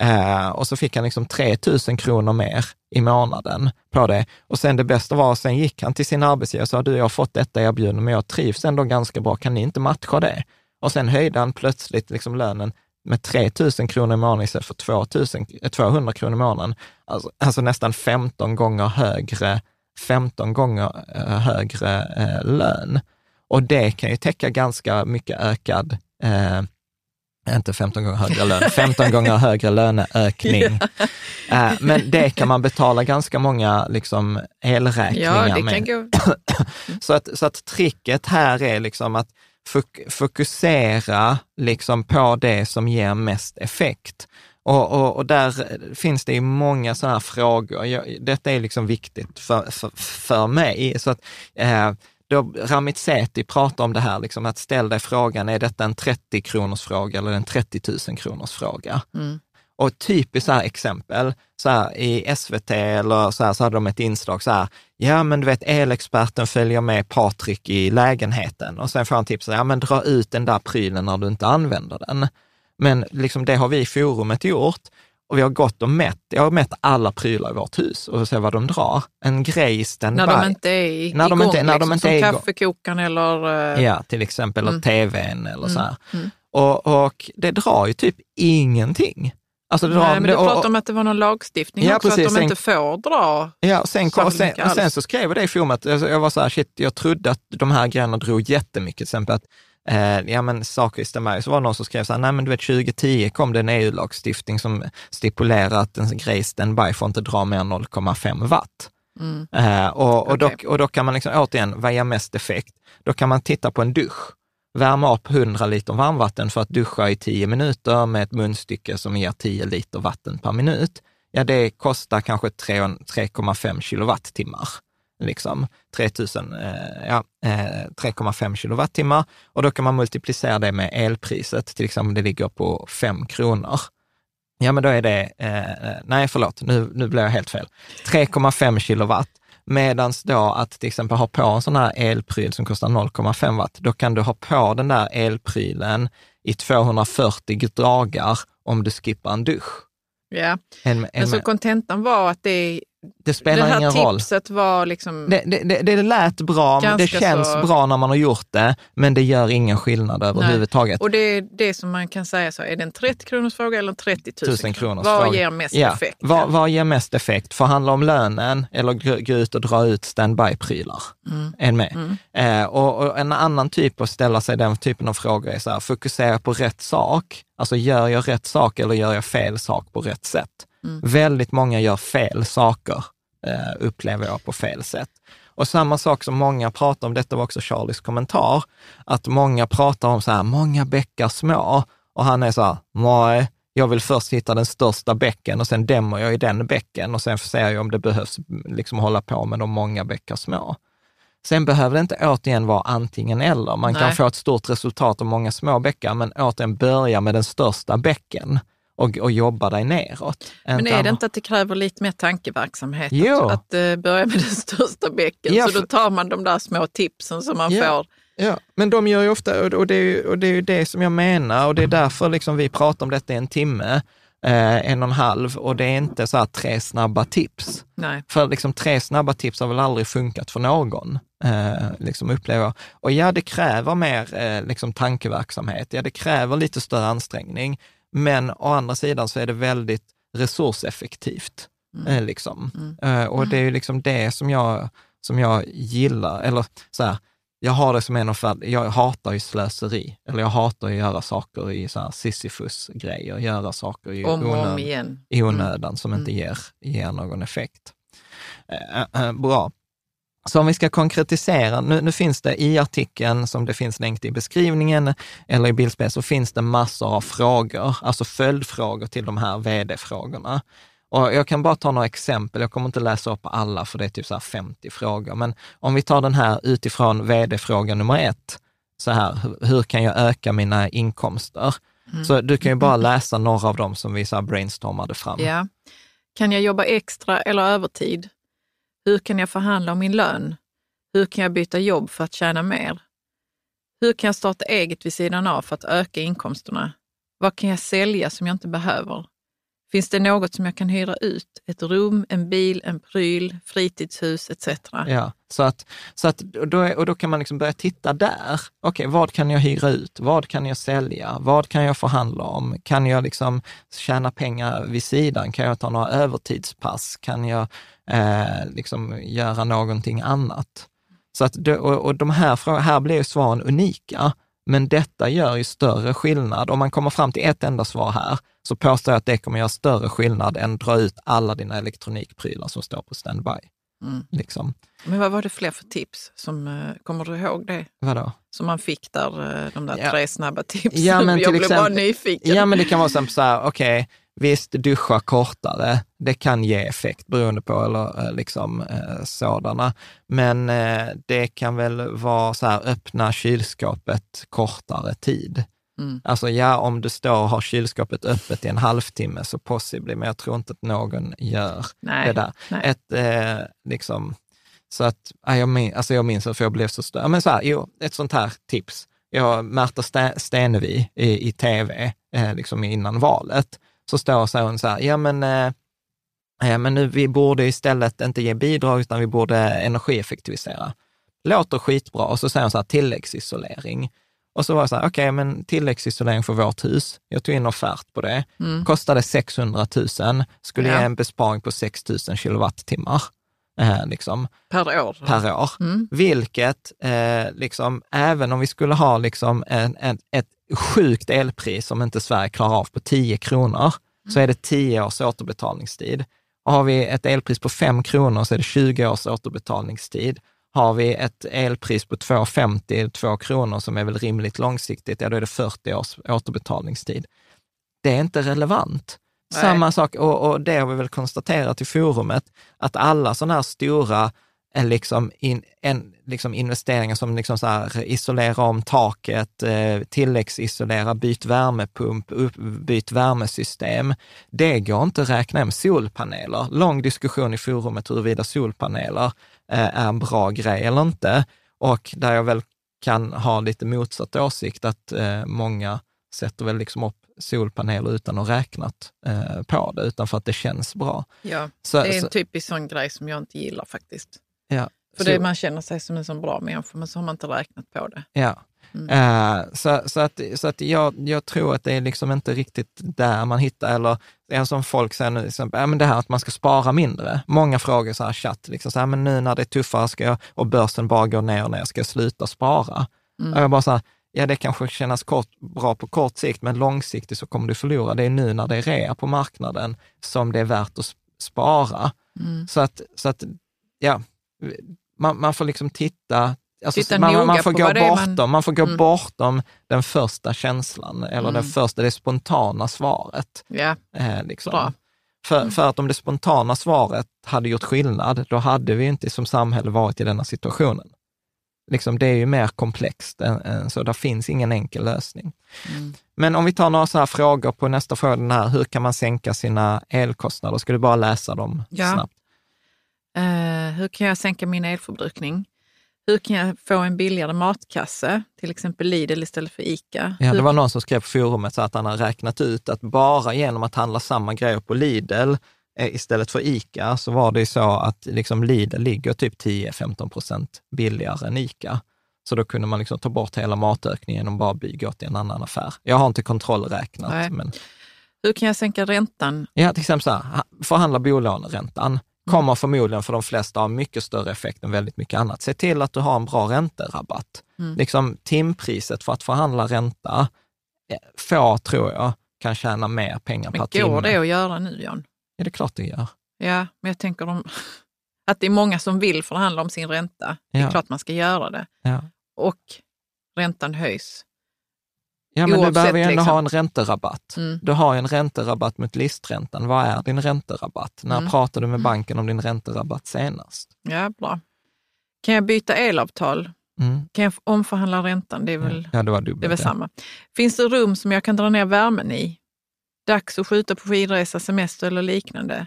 Eh, och så fick han liksom 3 000 kronor mer i månaden på det. Och sen det bästa var, sen gick han till sin arbetsgivare och sa, du jag har fått detta erbjudande, men jag trivs ändå ganska bra, kan ni inte matcha det? Och sen höjde han plötsligt liksom lönen med 3 000 kronor i månaden istället för 2 000, eh, 200 kronor i månaden. Alltså, alltså nästan 15 gånger högre, 15 gånger eh, högre eh, lön. Och det kan ju täcka ganska mycket ökad, eh, inte 15 gånger högre lön, 15 gånger högre löneökning. Eh, men det kan man betala ganska många liksom, elräkningar Ja, det med. kan gå. Så att, så att tricket här är liksom att fok fokusera liksom på det som ger mest effekt. Och, och, och där finns det ju många sådana här frågor. Jag, detta är liksom viktigt för, för, för mig. Så att, eh, då Ramit Sethi pratar om det här, liksom, att ställa dig frågan, är detta en 30 kronors fråga eller en 30 000 kronors fråga? Mm. Och typiskt så här exempel, så här, i SVT eller så, här, så hade de ett inslag så här, ja men du vet elexperten följer med Patrik i lägenheten och sen får han tipset, ja men dra ut den där prylen när du inte använder den. Men liksom det har vi i forumet gjort och vi har gått och mätt. Jag har mätt alla prylar i vårt hus och ser vad de drar. En grej standby. När de inte är när de igång, inte, när de liksom, inte som igång. kaffekokaren eller... eh, Ja, till exempel, eller tvn eller så här. mm. Och, och det drar ju typ ingenting. Alltså det drar, Nej, men du pratade om att det var någon lagstiftning Ja, också, precis. att de Sen- inte får dra. Ja, och sen, Så och sen, och sen så skrev jag det i forumet, alltså jag var så här, shit, jag trodde att de här grejerna drog jättemycket, till exempel att eh, ja men saker stämmer. Så var det någon som skrev så här, nej men du vet 2010 kom det en EU-lagstiftning som stipulerar att en grej standby får inte dra mer än 0,5 watt. Mm. Eh, och, och, Okej. då, och då kan man liksom, återigen, vad ger mest effekt? Då kan man titta på en dusch. Värma upp 100 liter varmvatten för att duscha i 10 minuter med ett munstycke som ger 10 liter vatten per minut. Ja, det kostar kanske 3 3,5 kilowattimmar. Liksom 3000, eh, ja, eh, 3,5 kilowattimmar. Och då kan man multiplicera det med elpriset, till exempel om det ligger på 5 kronor. Ja, men då är det, eh, nej förlåt, nu, nu blev jag helt fel. 3,5 kilowatt. Medan då att till exempel ha på en sån här elpryl som kostar 0,5 watt, då kan du ha på den där elprylen i 240 dagar om du skippar en dusch. Ja. En, en, Men så kontentan var att det, det det spelar här ingen roll. tipset var liksom... Det, det, det, det lät bra, det känns så- bra när man har gjort det, men det gör ingen skillnad överhuvudtaget. Och det är det som man kan säga så, är det en 30 kronors fråga eller en 30 000 1000 kronors Vad fråga. ger mest Ja, effekt? Vad, vad ger mest effekt? Förhandla om lönen eller gå ut och dra ut standby-prylar? En med. Eh, och, och en annan typ att ställa sig den typen av frågor är så här, fokusera på rätt sak. Alltså gör jag rätt sak eller gör jag fel sak på rätt sätt? Väldigt många gör fel saker, eh, upplever jag på fel sätt. Och samma sak som många pratar om, detta var också Charlies kommentar, att många pratar om så här, många bäckar små. Och han är så här, nej, jag vill först hitta den största bäcken och sen dämmer jag i den bäcken och sen ser jag om det behövs liksom hålla på med de många bäckar små. Sen behöver det inte återigen vara antingen eller. Man kan Nej. få ett stort resultat av många små bäckar, men återigen börja med den största bäcken och, och jobba dig neråt. Men är det inte att det kräver lite mer tankeverksamhet? Jo. Att, att eh, börja med den största bäcken, Ja, så då för- tar man de där små tipsen som man Ja. får. Ja, men de gör ju ofta, och- det, är ju, och det är ju det som jag menar, och det är därför liksom vi pratar om detta i en timme, eh, en och en halv, och det är inte så här tre snabba tips. Nej. För liksom tre snabba tips har väl aldrig funkat för någon, eh, liksom upplever. Och ja, det kräver mer eh, liksom tankeverksamhet, ja det kräver lite större ansträngning, men å andra sidan så är det väldigt resurseffektivt. Eh, liksom. Eh, och det är ju liksom det som jag, som jag gillar, eller så här, jag har det som en av jag hatar ju slöseri, eller jag hatar att göra saker i så här Sisyfos-grejer, göra saker i Om och om onödan igen. i onödan som inte ger, ger någon effekt. Eh, eh, bra. Så om vi ska konkretisera, nu, nu finns det i artikeln som det finns länkt i beskrivningen eller i bildspel, så finns det massor av frågor, alltså följdfrågor till de här vd-frågorna. Och jag kan bara ta några exempel, jag kommer inte läsa upp alla för det är typ så här 50 frågor, men om vi tar den här utifrån vd-fråga nummer ett, så här, hur- kan jag öka mina inkomster? Så du kan ju bara läsa några av dem som vi så brainstormade fram. Ja. Kan jag jobba extra eller övertid? Hur kan jag förhandla om min lön? Hur kan jag byta jobb för att tjäna mer? Hur kan jag starta eget vid sidan av för att öka inkomsterna? Vad kan jag sälja som jag inte behöver? Finns det något som jag kan hyra ut? Ett rum, en bil, en pryl, fritidshus etc. Ja, så att, så att och då, är, och då kan man liksom börja titta där. Okej, vad kan jag hyra ut? Vad kan jag sälja? Vad kan jag förhandla om? Kan jag liksom tjäna pengar vid sidan? Kan jag ta några övertidspass? Kan jag eh, liksom göra någonting annat? Så att, och, och de här här blir ju svaren unika, men detta gör ju större skillnad. Om man kommer fram till ett enda svar här, så påstår jag att det kommer göra större skillnad än dra ut alla dina elektronikprylar som står på standby. Mm. Liksom. Men vad var det fler för tips? Som, eh, kommer du ihåg det? Vadå? Som man fick där, eh, de där Ja. tre snabba tipsen. Ja, men Jag till blev bara exempel- nyfiken. Ja, men det kan vara så här, okej, visst, duscha kortare, det kan ge effekt beroende på eller, eh, liksom, eh, sådana. Men eh, det kan väl vara så här, öppna kylskåpet kortare tid. Mm. Alltså ja, om du står och har kylskåpet öppet i en halvtimme så possibly, men jag tror inte att någon gör Nej. det där. Nej. Ett, eh, liksom, så att, ja, jag, min, alltså jag minns för jag blev så störd. Men så här, jo, ett sånt här tips. Jag, Märta Ste- Stenevi i, i tv, eh, liksom innan valet, så står så hon så här, ja men, eh, ja, men nu, vi borde istället inte ge bidrag, utan vi borde energieffektivisera. Låter skitbra. Och så säger hon så här, tilläggsisolering. Och så var jag så här, okej, men tilläggsisolering för vårt hus. Jag tog in offert på det. Mm. Kostade 600 000, skulle Ja. ge en besparing på 6 000 kilowattimmar. Eh, liksom, Per år. per år. Mm. Vilket, eh, liksom, även om vi skulle ha liksom en, en, ett sjukt elpris som inte Sverige klarar av på 10 kronor, så är det 10 års återbetalningstid. Har vi ett elpris på 5 kronor så är det 20 års återbetalningstid. Har vi ett elpris på 2,50, 2 kronor som är väl rimligt långsiktigt, ja då är det 40 års återbetalningstid. Det är inte relevant. Nej. Samma sak, och, och det har vi väl konstaterat i forumet, att alla sådana här stora en liksom in, en, liksom investeringar som liksom så här, isolera om taket, eh, tilläggsisolera, byt värmepump, upp, byt värmesystem. Det går inte att räkna hem. Solpaneler, lång diskussion i forumet huruvida solpaneler eh, är en bra grej eller inte. Och där jag väl kan ha lite motsatt åsikt, att eh, många sätter väl liksom upp solpaneler utan att räknat eh, på det, utan för att det känns bra. Ja, Så, det är så, en typisk sån grej som jag inte gillar faktiskt. Ja, För så- det, man känner sig som en sån bra människa, men så har man inte räknat på det. Ja. Mm. Eh, så, så att, så att jag, jag tror att det är liksom inte riktigt där man hittar, eller det som folk säger nu, exempel, ja, men det här att man ska spara mindre. Många frågar så här chatt, liksom, så här, men nu när det är tuffare ska jag, och börsen bara går ner och ner, ska jag sluta spara? Mm. Och jag bara så här, ja det kanske kännas kort, bra på kort sikt, men långsiktigt så kommer du förlora. Det är nu när det är rea på marknaden som det är värt att sp- spara. Mm. Så att, så att ja, man, man får liksom titta, alltså, Titta man, man får gå det är man- bortom, man får gå Mm. bortom den första känslan, eller Mm. första, det spontana svaret. Ja, Eh, liksom. Bra. För, för att om det spontana svaret hade gjort skillnad, då hade vi inte som samhälle varit i denna situationen. Liksom, det är ju mer komplext än, än så, det finns ingen enkel lösning. Mm. Men om vi tar några så här frågor på nästa fråga, den här, hur kan man sänka sina elkostnader? Ska du bara läsa dem Ja. snabbt? Eh, hur kan jag sänka min elförbrukning? Hur kan jag få en billigare matkasse, till exempel Lidl istället för ICA? Ja, det var någon som skrev på forumet så att han har räknat ut att bara genom att handla samma grejer på Lidl eh, istället för ICA, så var det ju så att liksom Lidl ligger typ 10-15 procent billigare än ICA. Så då kunde man liksom ta bort hela matökningen och bara gå till en annan affär. Jag har inte kontrollräknat, Nej. men hur kan jag sänka räntan? ja, till exempel så här, ha- förhandla bolåneräntan kommer förmodligen för de flesta ha mycket större effekt än väldigt mycket annat. Se till att du har en bra ränterabatt. Mm. Liksom timpriset för att förhandla ränta, eh, få tror jag kan tjäna mer pengar per Men timme. går det att göra nu, Jan? Ja, det är klart det gör. Ja, men jag tänker om, att det är många som vill förhandla om sin ränta. Det är Ja. klart man ska göra det. Ja, Och räntan höjs. Ja men du Oavsett, behöver ju ändå liksom. ha en ränterabatt. Mm. Du har ju en ränterabatt mot listräntan. Vad är din ränterabatt? När Mm. pratade du med banken om din ränterabatt senast? Ja, bra. Kan jag byta elavtal? Mm. Kan jag omförhandla räntan? Det är väl, Ja, det var det är dubbelt. väl samma. Finns det rum som jag kan dra ner värmen i? Dags att skjuta på skidresa, semester eller liknande.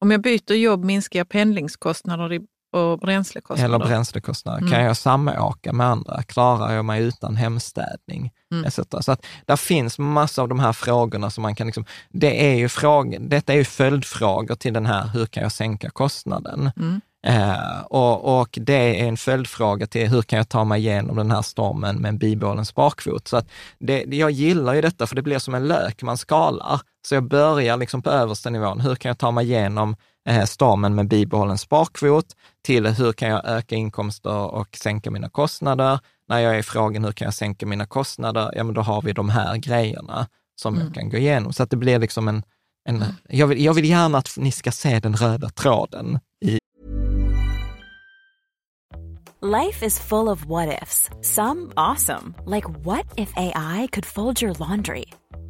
Om jag byter jobb minskar jag pendlingskostnader i- och bränslekostnader. Eller bränslekostnader. Mm. Kan jag samåka med andra? Klarar jag mig utan hemstädning? Mm. Etc. Så att där finns massa av de här frågorna som man kan liksom, det är ju frågor, detta är ju följdfrågor till den här, hur kan jag sänka kostnaden? Mm. Eh, och, och det är en följdfråga till hur kan jag ta mig igenom den här stormen med en bibehållen sparkvot? Så att det, jag gillar ju detta, för det blir som en lök man skalar. Så jag börjar liksom på översta nivån, hur kan jag ta mig igenom eh, stormen med bibehållen sparkvot, till hur kan jag öka inkomster och sänka mina kostnader? När jag är i frågan, hur kan jag sänka mina kostnader? Ja, men då har vi de här grejerna som Mm. jag kan gå igenom. Så att det blir liksom en, en jag, vill, jag vill gärna att ni ska se den röda tråden i Life is full of what ifs. Some awesome, like what if AI could fold your laundry?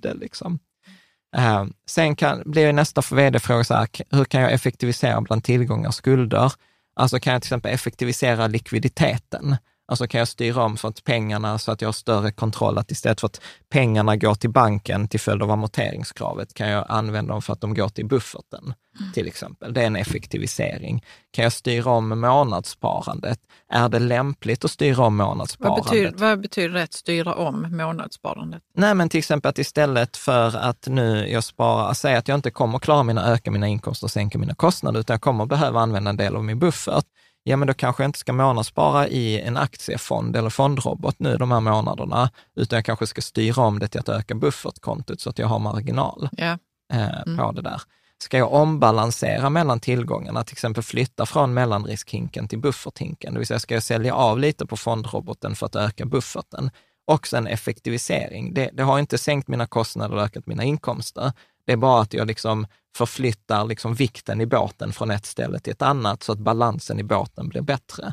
det liksom. Eh, sen kan, blir nästa vd-fråga så här, hur kan jag effektivisera bland tillgångar och skulder? Alltså kan jag till exempel effektivisera likviditeten? Alltså kan jag styra om så att pengarna, så att jag har större kontroll, att istället för att pengarna går till banken till följd av amorteringskravet, kan jag använda dem för att de går till bufferten, till exempel. Det är en effektivisering. Kan jag styra om månadssparandet? Är det lämpligt att styra om Vad månadssparandet? betyder, vad betyder det att styra om månadssparandet? Nej, men till exempel att istället för att nu jag sparar, säg att jag inte kommer klara mina, öka mina inkomster och sänka mina kostnader, utan jag kommer behöva använda en del av min buffert, ja men då kanske jag inte ska månadsspara i en aktiefond eller fondrobot nu de här månaderna, utan jag kanske ska styra om det till att öka buffertkontot så att jag har marginal Ja. eh, på det där. Ska jag ombalansera mellan tillgångarna, till exempel flytta från mellanriskhinken till bufferthinken, det vill säga ska jag sälja av lite på fondroboten för att öka bufferten? Också en effektivisering. Det, det har inte sänkt mina kostnader och ökat mina inkomster. Det är bara att jag liksom förflyttar liksom vikten i båten från ett ställe till ett annat så att balansen i båten blir bättre.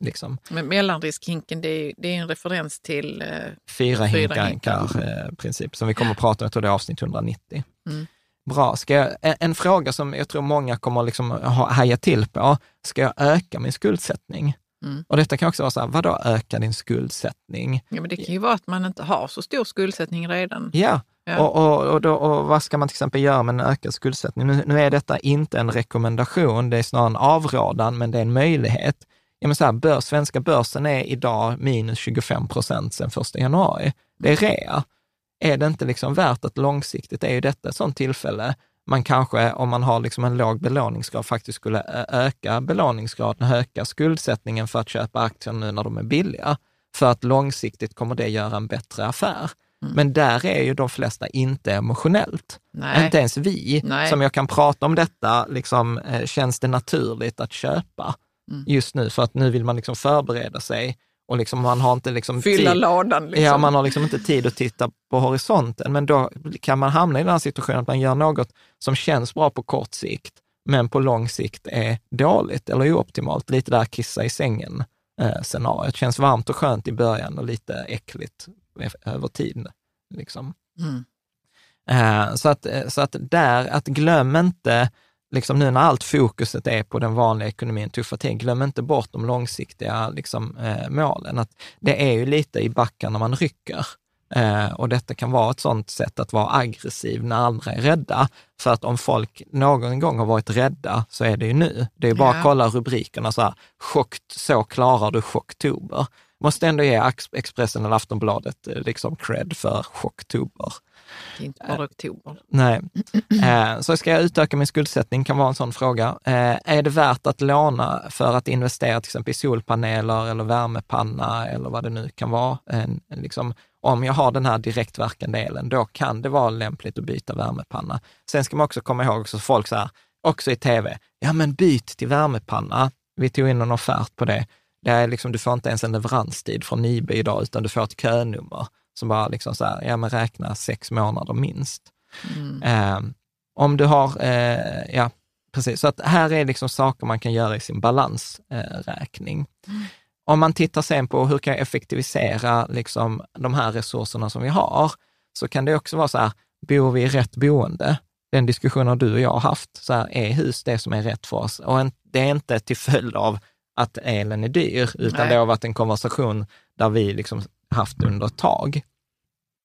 Liksom. Men mellanriskhinken, det är, det är en referens till... Eh, Fyra Fyra hinkar eh, princip, som vi kommer att prata om, jag tror det är avsnitt 190. Mm. Bra. Ska jag, en, en fråga som jag tror många kommer liksom ha, haja till på, ska jag öka min skuldsättning? Mm. Och detta kan också vara så här, vadå öka din skuldsättning? ja, men det kan ju vara att man inte har så stor skuldsättning redan. Ja, Ja. Och, och, och, då, och vad ska man till exempel göra med en ökad skuldsättning? Nu, nu är detta inte en rekommendation, det är snarare en avrådan, men det är en möjlighet. Ja, men så här, börs, svenska börsen är idag minus 25 procent sedan 1 januari. Det är rea. Är det inte liksom värt att långsiktigt, är ju detta ett sånt tillfälle, man kanske, om man har liksom en låg belåningsgrad, faktiskt skulle öka belåningsgraden, öka skuldsättningen för att köpa aktier nu när de är billiga. För att långsiktigt kommer det göra en bättre affär. Men där är ju de flesta inte emotionellt. Nej. Inte ens vi, Nej. som jag kan prata om detta, liksom, eh, känns det naturligt att köpa Mm. just nu, för att nu vill man liksom förbereda sig och liksom, man har inte liksom Fylla tid. ladan liksom. Ja, man har liksom inte tid att titta på horisonten, men då kan man hamna i den här situationen att man gör något som känns bra på kort sikt, men på lång sikt är dåligt eller ooptimalt. Lite där kissa i sängen eh. Känns varmt och skönt i början och lite äckligt över tid. Liksom. Mm. Eh, så, att, eh, så att där, att glöm inte, liksom nu när allt fokuset är på den vanliga ekonomin, tuffa tid, glöm inte bort de långsiktiga liksom, eh, målen. Att det är ju lite i backen när man rycker. Eh, och detta kan vara ett sånt sätt att vara aggressiv när andra är rädda. För att om folk någon gång har varit rädda så är det ju nu. Det är bara Ja. att kolla rubrikerna så här, chock, så klarar du chocktober. Måste ändå ge Expressen eller Aftonbladet eh, liksom cred för chocktober. Det är inte bara oktober. Nej. Eh, så ska jag utöka min skuldsättning kan vara en sån fråga. Eh, är det värt att låna för att investera till exempel i solpaneler eller värmepanna eller vad det nu kan vara? En, liksom, om jag har den här direktverkande elen, då kan det vara lämpligt att byta värmepanna. Sen ska man också komma ihåg också folk så här, också i tv, ja men byt till värmepanna. Vi tog in en offert på det. Det är liksom, du får inte ens en leveranstid från Nibe idag, utan du får ett könummer som bara liksom så här, ja men räkna sex månader minst. Mm. Eh, om du har, eh, ja, precis. Så att här är liksom saker man kan göra i sin balansräkning. Mm. Om man tittar sen på hur kan jag effektivisera liksom de här resurserna som vi har, så kan det också vara så här, bor vi i rätt boende? Den diskussionen du och jag har haft, så här, är hus det som är rätt för oss? Och det är inte till följd av att elen är dyr, utan Nej. det har varit en konversation där vi liksom haft under ett tag.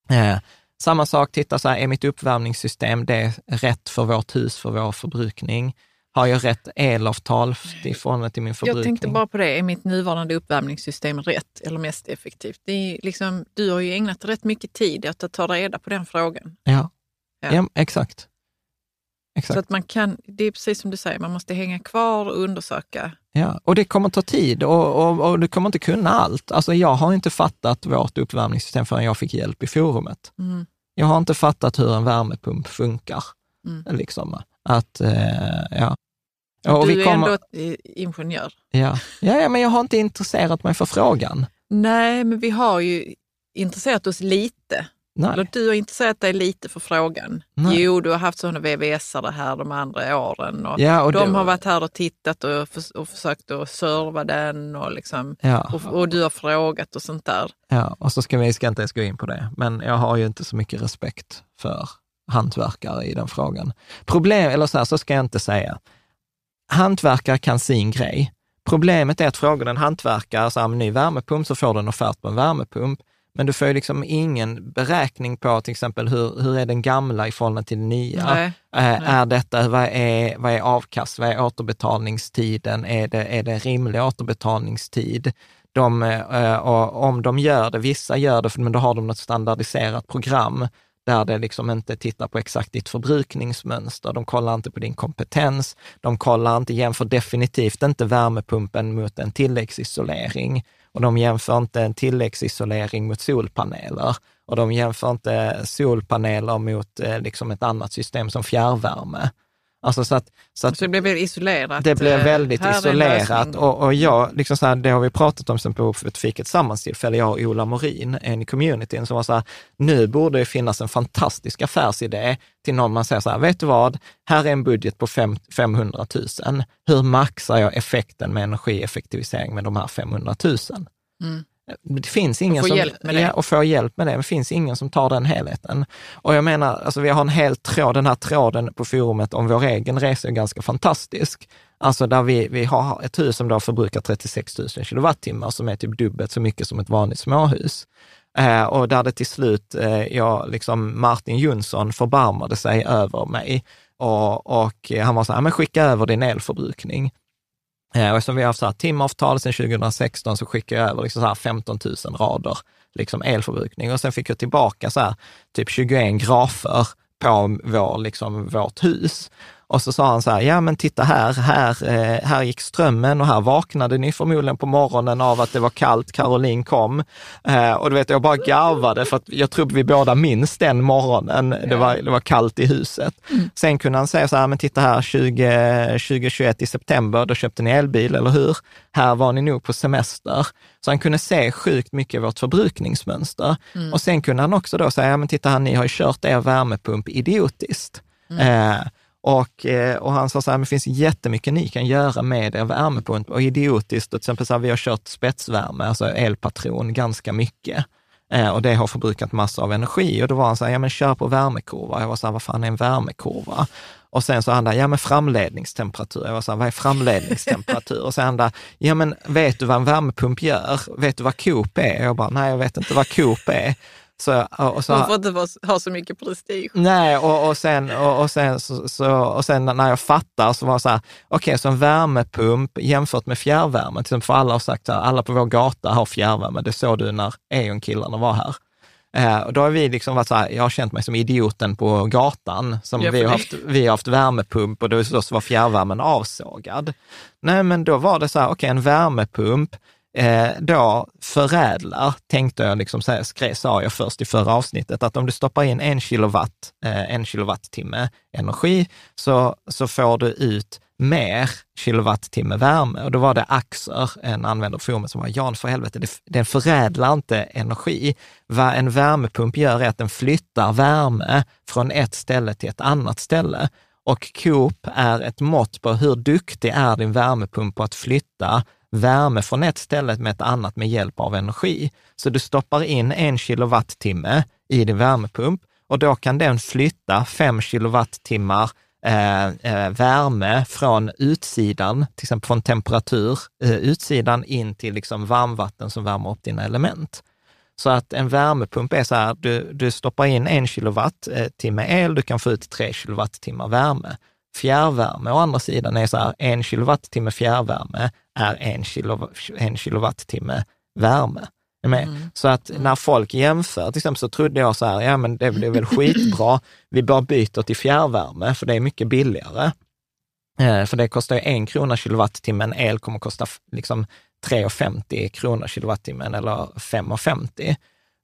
Eh, samma sak, titta så här, är mitt uppvärmningssystem det rätt för vårt hus, för vår förbrukning? Har jag rätt elavtal i förhållande till min förbrukning? Jag tänkte bara på det, är mitt nuvarande uppvärmningssystem rätt eller mest effektivt? Det är liksom, du har ju ägnat rätt mycket tid åt att ta reda på den frågan. Ja, ja. ja exakt. Exakt. Så att man kan, det är precis som du säger, man måste hänga kvar och undersöka. Ja, och det kommer ta tid och, och, och du kommer inte kunna allt. Alltså jag har inte fattat vårt uppvärmningssystem förrän jag fick hjälp i forumet. Mm. Jag har inte fattat hur en värmepump funkar. Mm. Liksom. Att, eh, ja. Och du vi kommer... är ändå ingenjör. Ja. Ja, ja, men jag har inte intresserat mig för frågan. Nej, men vi har ju intresserat oss lite. Nej. Eller du har intresserat dig lite för frågan. Nej. Jo, du har haft sådana VVS-are här de andra åren. Och, ja, och de det... har varit här och tittat och, för, och försökt att serva den och, liksom, ja. och, och, du har frågat och sånt där. Ja, och så ska vi ska inte ens gå in på det, men jag har ju inte så mycket respekt för hantverkare i den frågan. Problem, eller så här, så ska jag inte säga. Hantverkare kan sin grej. Problemet är att frågar en hantverkare så här, ny värmepump så får du en offert på en värmepump. Men du får ju liksom ingen beräkning på till exempel hur, hur är den gamla i förhållande till den nya? Nej, äh, nej. Är detta, vad är, vad är avkast, vad är återbetalningstiden? Är det, är det rimlig återbetalningstid? De, äh, och om de gör det, vissa gör det, men då har de något standardiserat program där det liksom inte tittar på exakt ditt förbrukningsmönster. De kollar inte på din kompetens. De kollar inte, jämför definitivt inte värmepumpen mot en tilläggsisolering och de jämför inte en tilläggsisolering mot solpaneler och de jämför inte solpaneler mot eh, liksom ett annat system som fjärrvärme. Alltså så, att, så, att, så det blev isolerat? Det blev eh, väldigt isolerat och, och jag, liksom så här, det har vi pratat om sen på ett fik ett sammanstillfälle, jag och Ola Morin, en i communityn, som var så här, nu borde det finnas en fantastisk affärsidé till någon man säger så här, vet du vad, här är en budget på fem, 500 000. Hur maxar jag effekten med energieffektivisering med de här 500 000? Mm. Det finns ingen och som, hjälp med det. Ja, och få hjälp med det. Det finns ingen som tar den helheten. Och jag menar, alltså vi har en hel tråd, den här tråden på forumet om vår egen resa är ganska fantastisk. Alltså där vi, vi har ett hus som då förbrukar 36 000 kilowattimmar, som är typ dubbelt så mycket som ett vanligt småhus. Eh, och där det till slut, eh, jag, liksom Martin Jonsson förbarmade sig över mig och, och han var så här, men skicka över din elförbrukning. Eh, och eftersom vi har haft så här timavtal sedan 2016 så skickade jag över liksom så här 15 000 rader liksom elförbrukning och sen fick jag tillbaka så här, typ 21 grafer på vår, liksom, vårt hus. Och så sa han så här, ja men titta här, här, eh, här gick strömmen och här vaknade ni förmodligen på morgonen av att det var kallt, Caroline kom. Eh, och du vet, jag bara garvade för att jag tror vi båda minns den morgonen, det, var, det var kallt i huset. Mm. Sen kunde han säga så här, men titta här, 20, 2021 i september, då köpte ni elbil, eller hur? Här var ni nog på semester. Så han kunde se sjukt mycket vårt förbrukningsmönster. Mm. Och sen kunde han också då säga, ja men titta här, ni har ju kört er värmepump idiotiskt. Mm. Eh, och, eh, och han sa så här, det finns jättemycket ni kan göra med er värmepump och idiotiskt, till exempel så här, vi har kört spetsvärme, alltså elpatron, ganska mycket. Eh, och det har förbrukat massor av energi. Och då var han så här, ja men kör på värmekurva. Jag var så här, vad fan är en värmekurva? Och sen så han där, ja men framledningstemperatur. Jag var så här, vad är framledningstemperatur? och sen han där, ja men vet du vad en värmepump gör? Vet du vad Coop är? Jag bara, nej jag vet inte vad Coop är. Så, och så, Man får inte ha så mycket prestige. Nej, och, och sen, och, och sen, så, så, och sen när jag fattar så var det så här, okej, okay, så en värmepump jämfört med fjärrvärme, till för alla har sagt att alla på vår gata har fjärrvärme, det såg du när Eon-killarna var här. Eh, och då har vi liksom varit så här, jag har känt mig som idioten på gatan, som ja, vi, har haft, vi har haft värmepump och då var fjärrvärmen avsågad. Nej, men då var det så här, okej, okay, en värmepump, eh, då förädlar, tänkte jag, liksom, så skrev, sa jag först i förra avsnittet, att om du stoppar in en kilowatt, eh, en kilowattimme energi, så, så får du ut mer kilowattimme värme. Och då var det Axer, en användare på forumet, som var Jan, för helvete, det, den förädlar inte energi. Vad en värmepump gör är att den flyttar värme från ett ställe till ett annat ställe. Och Coop är ett mått på hur duktig är din värmepump på att flytta värme från ett ställe med ett annat med hjälp av energi. Så du stoppar in en kilowattimme i din värmepump och då kan den flytta fem kilowattimmar eh, eh, värme från utsidan, till exempel från temperatur, eh, utsidan in till liksom varmvatten som värmer upp dina element. Så att en värmepump är så här, du, du stoppar in en kilowattimme eh, el, du kan få ut tre kilowattimmar värme. Fjärrvärme å andra sidan är så här, en kilowattimme fjärrvärme är en, kilo, en kilowattimme värme. Mm. Så att när folk jämför, till exempel så trodde jag så här, ja men det blir väl skitbra, vi bara byter till fjärrvärme, för det är mycket billigare. Eh, för det kostar ju en krona kilowattimmen, el kommer att kosta liksom 3,50 kronor kilowattimmen eller 5,50.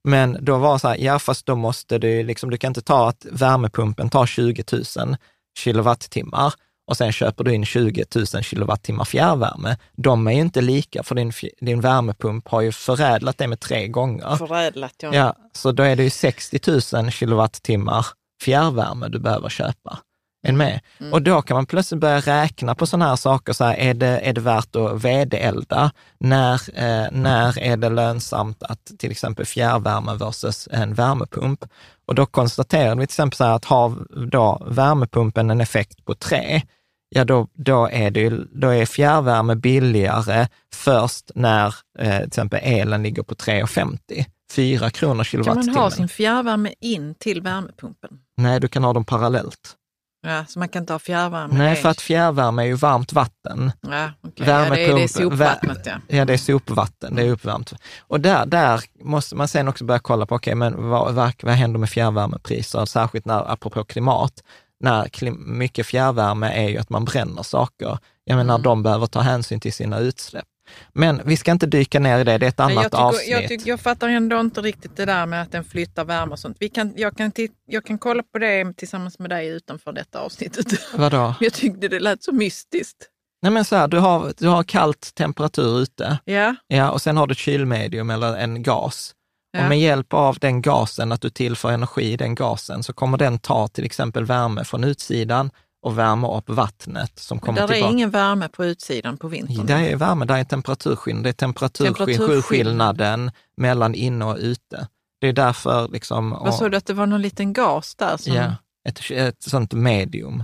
Men då var det så här, ja fast då måste du, liksom, du kan inte ta att värmepumpen tar 20 000 kilowattimmar och sen köper du in 20 000 kilowattimmar fjärrvärme. De är ju inte lika, för din, din värmepump har ju förädlat det med tre gånger. Förädlat, ja. ja. Så då är det ju 60 000 kilowattimmar fjärrvärme du behöver köpa. En med. Mm. Och då kan man plötsligt börja räkna på sådana här saker. Så här, är, det, är det värt att vedelda? När, eh, när är det lönsamt att till exempel fjärrvärme versus en värmepump? Och då konstaterade vi till exempel att har då värmepumpen en effekt på tre, ja då, då, är, det, då är fjärrvärme billigare först när eh, till exempel elen ligger på 3,50. 4 kronor kilowattimmen. Kan man ha sin fjärrvärme in till värmepumpen? Nej, du kan ha dem parallellt. Ja, så man kan inte ha fjärrvärme? Nej, för att fjärrvärme är ju varmt vatten. Ja, okay. ja det, är, det är sopvattnet. Ja. ja, det är sopvatten, det är uppvärmt. Och där, där måste man sen också börja kolla på, okej, okay, men vad, vad, vad händer med fjärrvärmepriser? Särskilt när, apropå klimat, när klim, mycket fjärrvärme är ju att man bränner saker. Jag menar, mm. de behöver ta hänsyn till sina utsläpp. Men vi ska inte dyka ner i det, det är ett annat jag tycker, avsnitt. Jag, tycker, jag fattar ändå inte riktigt det där med att den flyttar värme och sånt. Vi kan, jag, kan jag kan kolla på det tillsammans med dig utanför detta avsnittet. Vadå? Jag tyckte det lät så mystiskt. Nej men så här, du har, du har kallt temperatur ute. Ja. ja. Och sen har du ett kylmedium eller en gas. Ja. Och med hjälp av den gasen, att du tillför energi i den gasen, så kommer den ta till exempel värme från utsidan och värma upp vattnet som kommer där tillbaka. är ingen värme på utsidan på vintern? Det är värme, det är temperaturskillnad. Det är temperaturskillnaden mellan inne och ute. Det är därför liksom... Vad sa du, att det var någon liten gas där? Som... Ja, ett, ett sånt medium.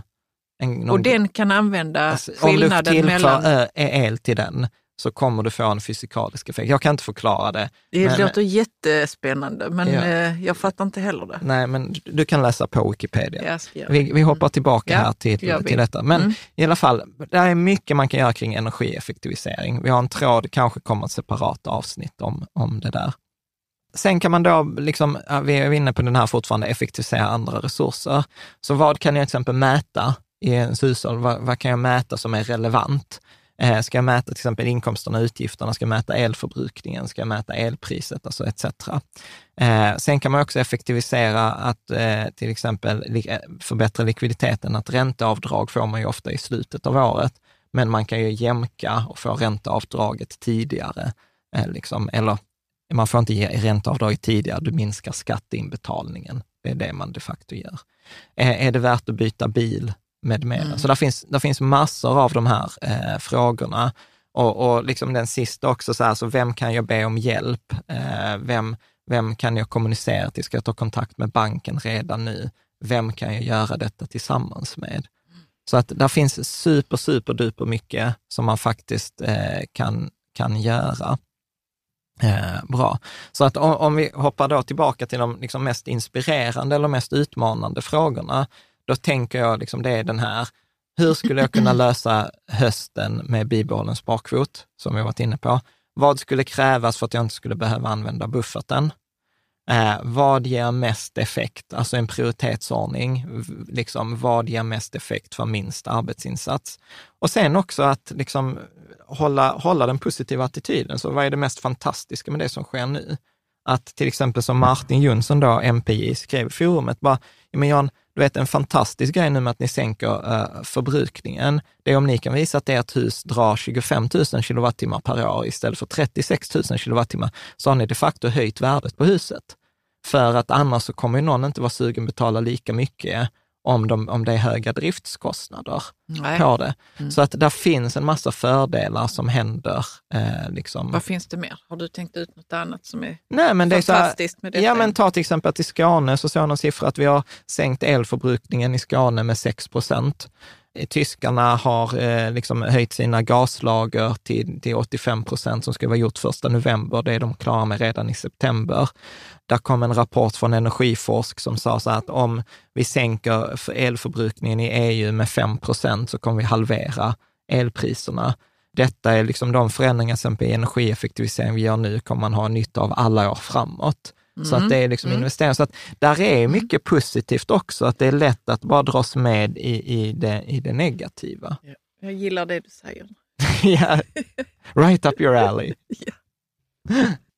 En, någon... Och den kan använda alltså, skillnaden mellan... Om du tillför el till den, så kommer du få en fysikalisk effekt. Jag kan inte förklara det. Det men, låter jättespännande, men ja. Eh, jag fattar inte heller det. Nej, men du kan läsa på Wikipedia. Vi, vi hoppar tillbaka ja, här till, till detta. Men mm. i alla fall, det är mycket man kan göra kring energieffektivisering. Vi har en tråd, kanske kommer ett separat avsnitt om, om det där. Sen kan man då, liksom, vi är inne på den här fortfarande, effektivisera andra resurser. Så vad kan jag till exempel mäta i ens hushåll? Vad, vad kan jag mäta som är relevant? Eh, ska jag mäta till exempel inkomsterna och utgifterna? Ska jag mäta elförbrukningen? Ska jag mäta elpriset? Alltså etc. Eh, sen kan man också effektivisera att eh, till exempel eh, förbättra likviditeten. Att ränteavdrag får man ju ofta i slutet av året, men man kan ju jämka och få ränteavdraget tidigare. Eh, liksom, eller man får inte ge ränteavdraget tidigare, du minskar skatteinbetalningen. Det är det man de facto gör. Eh, är det värt att byta bil? Med mera. Mm. Så där finns, där finns massor av de här eh, frågorna. Och, och liksom den sista också, så, här, så vem kan jag be om hjälp? Eh, vem, vem kan jag kommunicera till? Ska jag ta kontakt med banken redan nu? Vem kan jag göra detta tillsammans med? Så att där finns super, super duper mycket som man faktiskt eh, kan, kan göra. Eh, bra. Så att om, om, vi hoppar då tillbaka till de liksom mest inspirerande eller mest utmanande frågorna, då tänker jag, liksom, det är den här, hur skulle jag kunna lösa hösten med bibehållen sparkvot, som vi varit inne på? Vad skulle krävas för att jag inte skulle behöva använda bufferten? Eh, vad ger mest effekt? Alltså en prioritetsordning. Liksom, vad ger mest effekt för minst arbetsinsats? Och sen också att liksom, hålla, hålla den positiva attityden. Så vad är det mest fantastiska med det som sker nu? Att till exempel som Martin Jonsson, då, MPJ, skrev i forumet, bara, men Jan, du vet en fantastisk grej nu med att ni sänker uh, förbrukningen, det är om ni kan visa att ert hus drar 25 000 kilowattimmar per år istället för 36 000 kilowattimmar, så har ni de facto höjt värdet på huset. För att annars så kommer ju någon inte vara sugen att betala lika mycket om, de, om det är höga driftskostnader Nej. på det. Mm. Så att där finns en massa fördelar som händer. Eh, liksom. Vad finns det mer? Har du tänkt ut något annat som är Nej, men det fantastiskt är så här, med Ja, men ta till exempel att i Skåne så såg jag någon siffra att vi har sänkt elförbrukningen i Skåne med 6 procent. Tyskarna har eh, liksom höjt sina gaslager till, till 85 procent som ska vara gjort första november. Det är de klara med redan i september. Där kom en rapport från Energiforsk som sa så att om vi sänker elförbrukningen i EU med 5 procent så kommer vi halvera elpriserna. Detta är liksom de förändringar som i energieffektivisering vi gör nu, kommer man ha nytta av alla år framåt. Mm. Så att mm. det är liksom mm. investering. Så att där är mm. mycket positivt också, att det är lätt att bara dras med i, i, det, i det negativa. Ja. Jag gillar det du säger. ja, right up your alley. ja.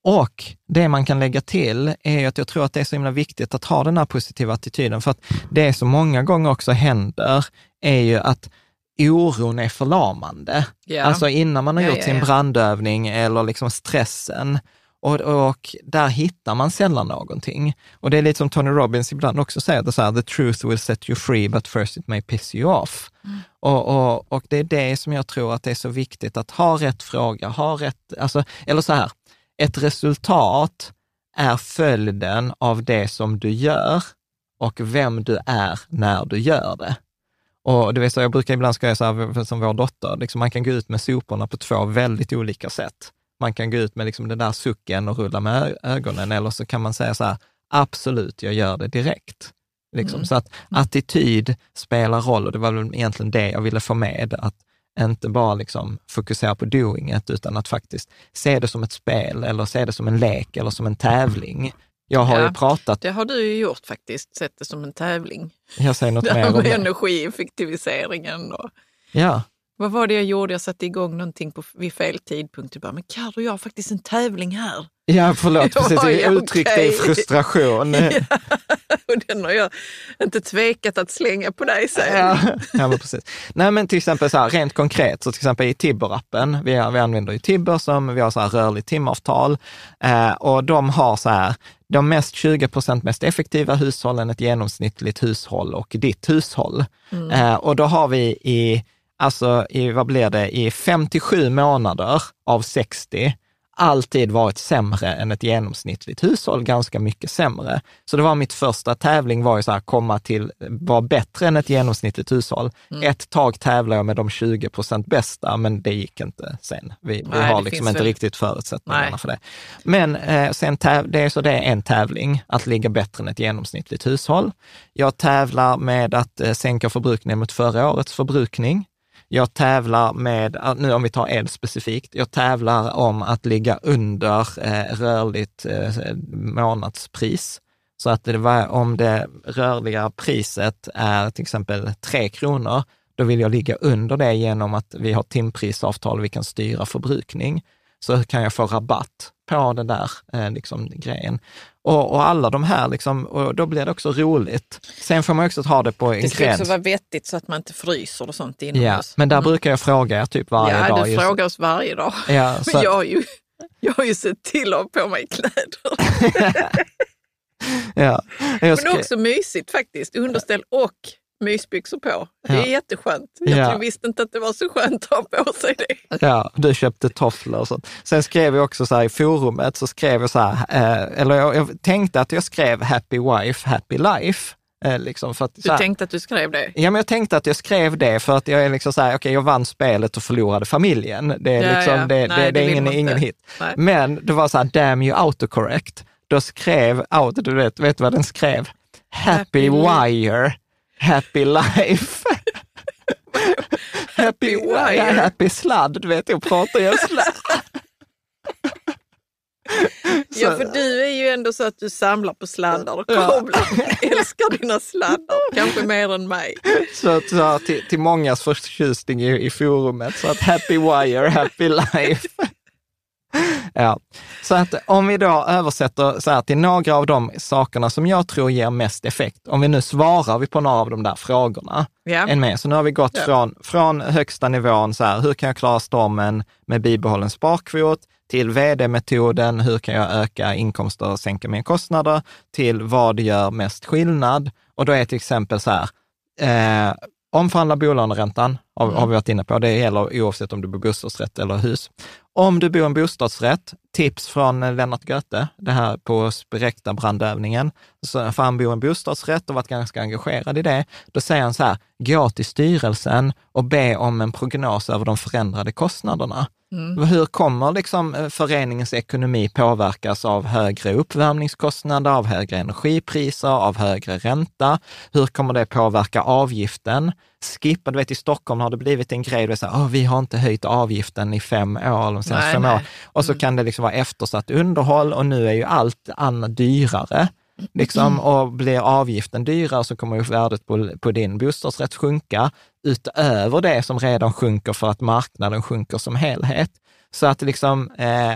Och det man kan lägga till är att jag tror att det är så himla viktigt att ha den här positiva attityden, för att det som många gånger också händer är ju att oron är förlamande. Yeah. Alltså innan man har yeah, gjort yeah, sin brandövning eller liksom stressen, och, och, där hittar man sällan någonting. Och det är lite som Tony Robbins ibland också säger, det så här, the truth will set you free, but first it may piss you off. Mm. Och, och, och, det är det som jag tror att det är så viktigt, att ha rätt fråga, ha rätt, alltså, eller så här, ett resultat är följden av det som du gör och vem du är när du gör det. Och det vill säga, jag brukar ibland säga så här, som vår dotter, liksom man kan gå ut med soporna på två väldigt olika sätt man kan gå ut med liksom den där sucken och rulla med ögonen, eller så kan man säga så här, absolut, jag gör det direkt. Liksom. Mm. Så att mm. attityd spelar roll och det var väl egentligen det jag ville få med, att inte bara liksom fokusera på doinget, utan att faktiskt se det som ett spel eller se det som en lek eller som en tävling. Jag har ja, ju pratat... Det har du ju gjort faktiskt, sett det som en tävling. Jag säger något mer om det. Energieffektiviseringen och... Ja, vad var det jag gjorde? Jag satte igång någonting på, vid fel tidpunkt. Jag bara, men Carro, jag har faktiskt en tävling här. Ja, förlåt, precis. Jag uttryckte okay. i frustration. ja, och den har jag inte tvekat att slänga på dig sen. Ja, ja men precis. Nej, men till exempel så här, rent konkret, så till exempel i Tibber-appen, vi, vi använder ju Tibber som vi har så här rörligt timavtal eh, och de har så här, de mest 20 procent mest effektiva hushållen, ett genomsnittligt hushåll och ditt hushåll. Mm. Eh, och då har vi i alltså i, vad blir det, i 57 månader av 60 alltid varit sämre än ett genomsnittligt hushåll, ganska mycket sämre. Så det var mitt första tävling var ju så här, komma till, vara bättre än ett genomsnittligt hushåll. Mm. Ett tag tävlade jag med de 20 procent bästa, men det gick inte sen. Vi, Nej, vi har liksom inte väl... riktigt förutsättningarna Nej. för det. Men eh, sen täv, det är så det är en tävling, att ligga bättre än ett genomsnittligt hushåll. Jag tävlar med att eh, sänka förbrukningen mot förra årets förbrukning. Jag tävlar med, ah, nu om vi tar el specifikt, jag tävlar om att ligga under eh, rörligt eh, månadspris. Så att det var, om det rörliga priset är till exempel 3 kronor, då vill jag ligga under det genom att vi har timprisavtal och vi kan styra förbrukning. Så kan jag få rabatt på den där eh, liksom, grejen. Och, och, alla de här, liksom, och då blir det också roligt. Sen får man också ha det på en gräns. Det ska också vara vettigt så att man inte fryser och sånt inomhus. Ja, men där mm. brukar jag fråga er typ varje ja, dag. Ja, du frågar oss varje dag. Ja, men jag har, ju, jag har ju sett till att ha på mig kläder. ja, men också mysigt faktiskt, underställ och mysbyxor på. Det är ja. jätteskönt. Jag ja. visste inte att det var så skönt att ha på sig det. Ja, du köpte tofflor och sånt. Sen skrev jag också så här i forumet, så skrev jag så här, eh, eller jag, jag, tänkte att jag skrev happy wife, happy life. Eh, liksom för att, du här, tänkte att du skrev det? Ja, men jag tänkte att jag skrev det för att jag är liksom så här, okej, okay, jag vann spelet och förlorade familjen. Det är, ja, liksom, det, Nej, det, det är ingen, ingen hit. Nej. Men det var så här, damn you autocorrect. Då skrev, auto, du vet, vet vad den skrev? Happy, happy wire happy life. happy wire? Ja, happy sladd, du vet, jag pratar ju sladd. Ja, för du är ju ändå så att du samlar på sladdar och kablar. Ja. älskar dina sladdar, kanske mer än mig. Så, så till, till mångas förtjusning i, i forumet, så att happy wire, happy life. Ja. Så att om vi då översätter så här till några av de sakerna som jag tror ger mest effekt, om vi nu svarar vi på några av de där frågorna, Ja. en med. Så nu har vi gått Ja. från, från högsta nivån, så här, hur kan jag klara stormen med bibehållen sparkvot, till vd-metoden, hur kan jag öka inkomster och sänka mina kostnader, till vad gör mest skillnad. Och då är till exempel så här, eh, omförhandla bolåneräntan, har, har vi varit inne på. Det gäller oavsett om du bor bostadsrätt eller hus. Om du bor i en bostadsrätt, tips från eh, Lennart Göte, det här på direkta brandövningen, så, för han bor i en bostadsrätt och varit ganska engagerad i det. Då säger han så här, gå till styrelsen och be om en prognos över de förändrade kostnaderna. Hur kommer liksom eh, föreningens ekonomi påverkas av högre uppvärmningskostnader, av högre energipriser, av högre ränta? Hur kommer det påverka avgiften? Skippa, du vet i Stockholm har det blivit en grej, det är så här, "Åh, vi har inte höjt avgiften i fem år, de senaste Nej, fem nej. åren. Och så kan det liksom vara eftersatt underhåll och nu är ju allt annat dyrare. Liksom, och blir avgiften dyrare så kommer ju värdet på, på din bostadsrätt sjunka utöver det som redan sjunker för att marknaden sjunker som helhet. Så att liksom, eh,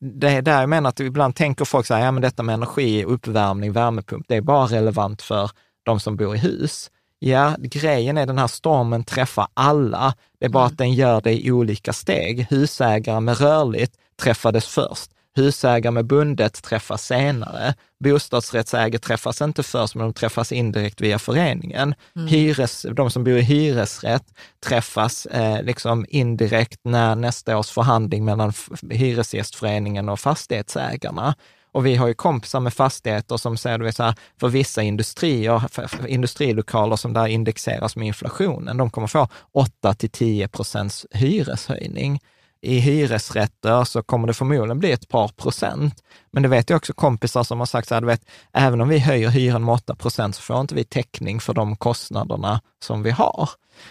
det är där jag menar att ibland tänker folk så här, ja men detta med energi, uppvärmning, värmepump, det är bara relevant för de som bor i hus. Ja, grejen är den här stormen träffar alla. Det är bara att den gör det i olika steg. Husägare med rörligt träffades först. Husägare med bundet träffas senare. Bostadsrättsägare träffas inte först, men de träffas indirekt via föreningen. Hyres, de som bor i hyresrätt träffas eh, liksom indirekt när nästa års förhandling mellan Hyresgästföreningen och fastighetsägarna. Och vi har ju kompisar med fastigheter som säger, du vet, så här, för vissa industrier, för, för industrilokaler som där indexeras med inflationen, de kommer få 8 till 10 procents hyreshöjning. I hyresrätter så kommer det förmodligen bli ett par procent. Men det vet jag också kompisar som har sagt så här, du vet, även om vi höjer hyran med 8 procent så får inte vi täckning för de kostnaderna som vi har.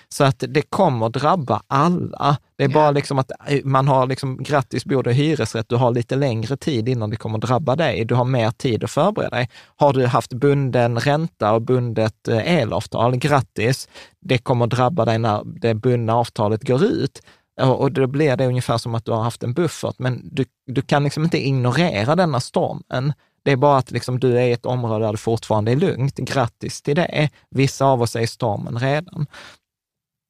Så att det kommer drabba alla. Det är bara liksom att eh, man har liksom, grattis bor du i hyresrätt, du har lite längre tid innan det kommer drabba dig. Du har mer tid att förbereda dig. Har du haft bunden ränta och bundet eh, elavtal, grattis, det kommer drabba dig när det bundna avtalet går ut. Och och då blir det ungefär som att du har haft en buffert, men du, du kan liksom inte ignorera denna stormen. Det är bara att liksom du är i ett område där det fortfarande är lugnt. Grattis till det. Vissa av oss är i stormen redan.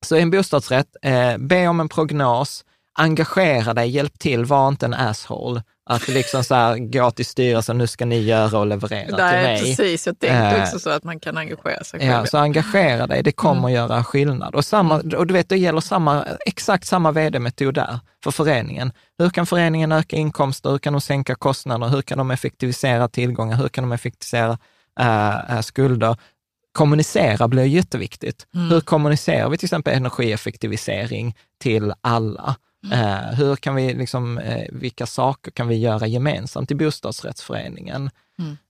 Så i en bostadsrätt, eh, be om en prognos, engagera dig, hjälp till, var inte en asshole. Att liksom så här, gå till styrelsen, nu ska ni göra och leverera till Nej, mig. precis. Jag tänkte Eh, också så att man kan engagera sig själv. Ja, så engagera dig, det kommer att göra skillnad. Och, samma, och du vet, det gäller samma, exakt samma vd-metod där för föreningen. Hur kan föreningen öka inkomster? Hur kan de sänka kostnader? Hur kan de effektivisera tillgångar? Hur kan de effektivisera äh, äh, skulder? Kommunicera blir jätteviktigt. Hur kommunicerar vi till exempel energieffektivisering till alla? Eh, hur kan vi, liksom, eh, vilka saker kan vi göra gemensamt i bostadsrättsföreningen?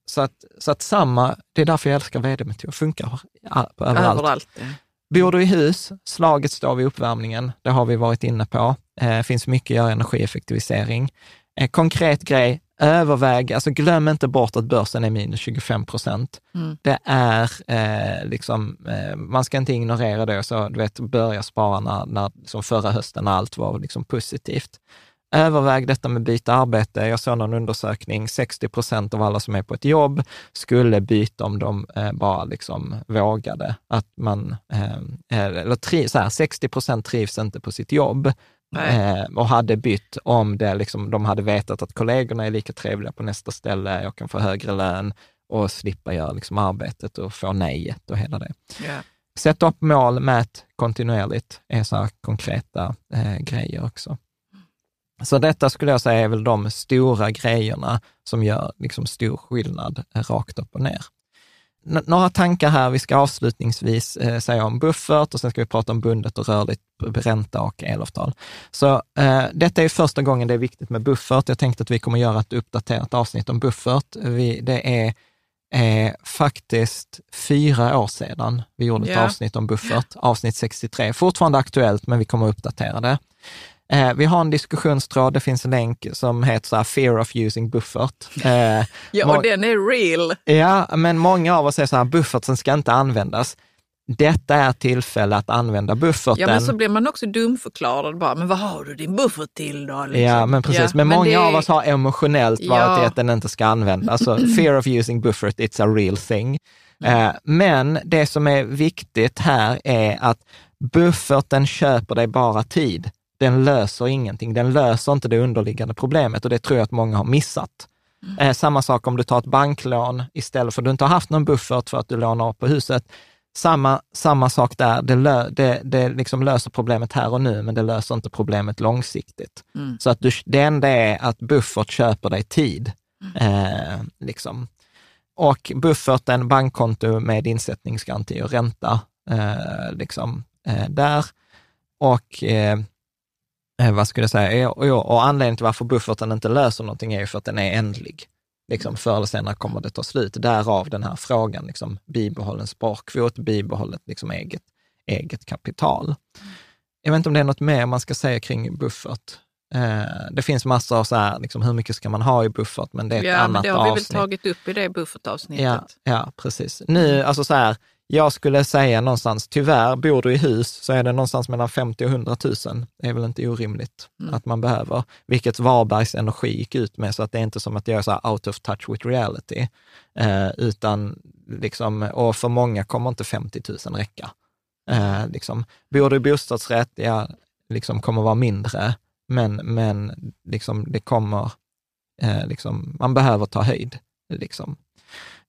Så, att, så att samma, det är därför jag älskar vd-metod, funkar överallt. Överallt. ja. Bor du i hus, slaget står vid uppvärmningen, det har vi varit inne på. Eh, finns mycket att göra energieffektivisering. Eh, konkret grej, överväg, alltså glöm inte bort att börsen är minus 25 procent. Det är eh, liksom, eh, man ska inte ignorera det och så, du vet, börja spara när, när, som förra hösten när allt var liksom positivt. Överväg detta med byta arbete. Jag såg någon undersökning, 60 procent av alla som är på ett jobb skulle byta om de eh, bara liksom vågade. Att man, eh, eller tri, så här, 60 procent trivs inte på sitt jobb Nej. eh, och hade bytt om det, liksom, de hade vetat att kollegorna är lika trevliga på nästa ställe, jag kan få högre lön och slippa göra liksom, arbetet och få nejet och hela det. Ja. Sätt upp mål, mät kontinuerligt, är så här konkreta eh, grejer också. Så detta skulle jag säga är väl de stora grejerna som gör liksom stor skillnad eh, rakt upp och ner. Några tankar här, vi ska avslutningsvis eh, säga om buffert och sen ska vi prata om bundet och rörligt ränta och elavtal. Så eh, detta är första gången det är viktigt med buffert. Jag tänkte att vi kommer göra ett uppdaterat avsnitt om buffert. Vi, det är eh, faktiskt fyra år sedan vi gjorde ett Ja. avsnitt om buffert, avsnitt 63. Fortfarande aktuellt, men vi kommer att uppdatera det. Eh, vi har en diskussionstråd, det finns en länk som heter så här, Fear of using buffert. Eh, ja, och den är real. Ja, men många av oss är så här, bufferten ska inte användas. detta är tillfälle att använda bufferten. Ja, men så blir man också dumförklarad bara, men vad har du din buffert till då? Liksom. Ja, men precis. Ja, men många det- av oss har emotionellt varit Ja. i att den inte ska användas. Alltså, fear of using buffert, it's a real thing. Eh, men det som är viktigt här är att bufferten köper dig bara tid. Den löser ingenting. Den löser inte det underliggande problemet och det tror jag att många har missat. Mm. Eh, samma sak om du tar ett banklån istället för att du inte har haft någon buffert för att du lånar upp på huset. Samma, samma sak där, det, lö, det, det liksom löser problemet här och nu, men det löser inte problemet långsiktigt. Mm. Så att du, det enda är att buffert köper dig tid. Eh, liksom. Och bufferten, bankkonto med insättningsgaranti och ränta, eh, liksom, eh, där. Och eh, vad skulle jag säga, och, och, och anledningen till varför bufferten inte löser någonting är ju för att den är ändlig. Liksom, förr eller senare kommer det ta slut. Därav den här frågan, liksom, bibehållen sparkvot, bibehållet liksom, eget, eget kapital. Jag vet inte om det är något mer man ska säga kring buffert. Eh, det finns massor av så här, liksom, hur mycket ska man ha i buffert, men det är ett Ja, annat men det har vi väl avsnitt. tagit upp i det buffertavsnittet. Ja, ja, precis. Nu, alltså så här, jag skulle säga någonstans, tyvärr, bor du i hus så är det någonstans mellan 50 och 100 000. Det är väl inte orimligt Mm. att man behöver, vilket Varbergs Energi gick ut med, så att det är inte som att jag är så här out of touch with reality, eh, utan liksom, och för många kommer inte 50 000 räcka. Eh, liksom, bor du i bostadsrätt, ja, liksom kommer vara mindre, men, men liksom, det kommer, eh, liksom, man behöver ta höjd. Liksom.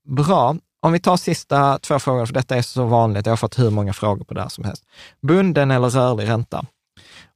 Bra. Om vi tar sista två frågor, för detta är så vanligt, jag har fått hur många frågor på det här som helst. Bunden eller rörlig ränta?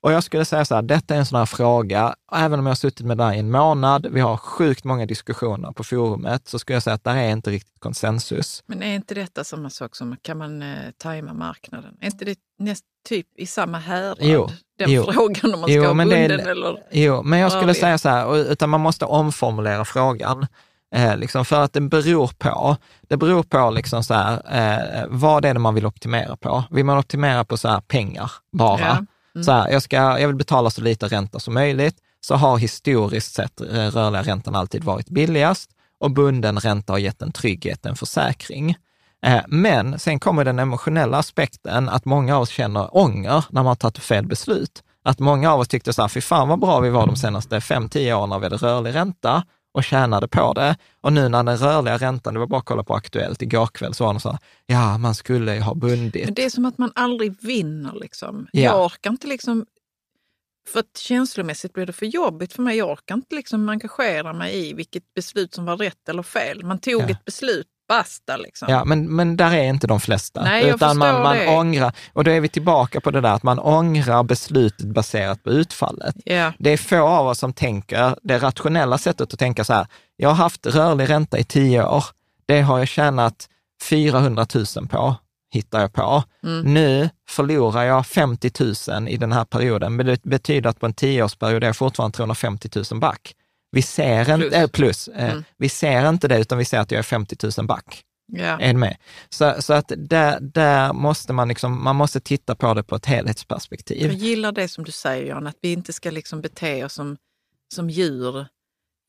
Och jag skulle säga så här, detta är en sån här fråga, även om jag har suttit med det här i en månad, vi har sjukt många diskussioner på forumet, så skulle jag säga att där är inte riktigt konsensus. Men är inte detta samma sak som, kan man eh, tajma marknaden? Är inte det näst, typ i samma härad? Jo, Den jo. frågan om man ska Jo, ha men det är- bunden eller... Jo, men jag skulle Rörlig. säga så här, utan man måste omformulera frågan. Eh, liksom för att det beror på, det beror på liksom så här, eh, vad är det man vill optimera på? Vill man optimera på så här pengar bara? Ja. Mm. Så här, jag, ska, jag vill betala så lite ränta som möjligt, så har historiskt sett rörliga räntan alltid varit billigast och bunden ränta har gett en trygghet, en försäkring. Eh, Men sen kommer den emotionella aspekten att många av oss känner ånger när man har tagit fel beslut. Att många av oss tyckte så här, fy fan vad bra vi var de senaste fem tio åren när vi hade rörlig ränta och tjänade på det. Och nu när den rörliga räntan, det var bara att kolla på Aktuellt igår kväll, så var de så här, ja man skulle ju ha bundit. Men det är som att man aldrig vinner. Liksom. Ja. Jag orkar inte liksom... För att känslomässigt blir det för jobbigt för mig. Jag orkar inte liksom engagera mig i vilket beslut som var rätt eller fel. Man tog Ja. ett beslut, basta liksom. Ja, men, men där är inte de flesta. Nej, jag utan man, man det. ångrar, och då är vi tillbaka på det där att man ångrar beslutet baserat på utfallet. Ja. Det är få av oss som tänker, det rationella sättet att tänka så här, jag har haft rörlig ränta i tio år, det har jag tjänat 400 000 på, hittar jag på. Mm. Nu förlorar jag 50 000 i den här perioden, men det betyder att på en tioårsperiod är jag fortfarande 350 000 back. Vi ser Plus. inte, äh, plus, eh, Mm. vi ser inte det, utan vi ser att jag är 50 000 back. Ja. Är med? Så, så att där, där måste man liksom, man måste titta på det på ett Jag helhetsperspektiv. gillar det som du säger Jan, att vi inte ska liksom bete oss som, som djur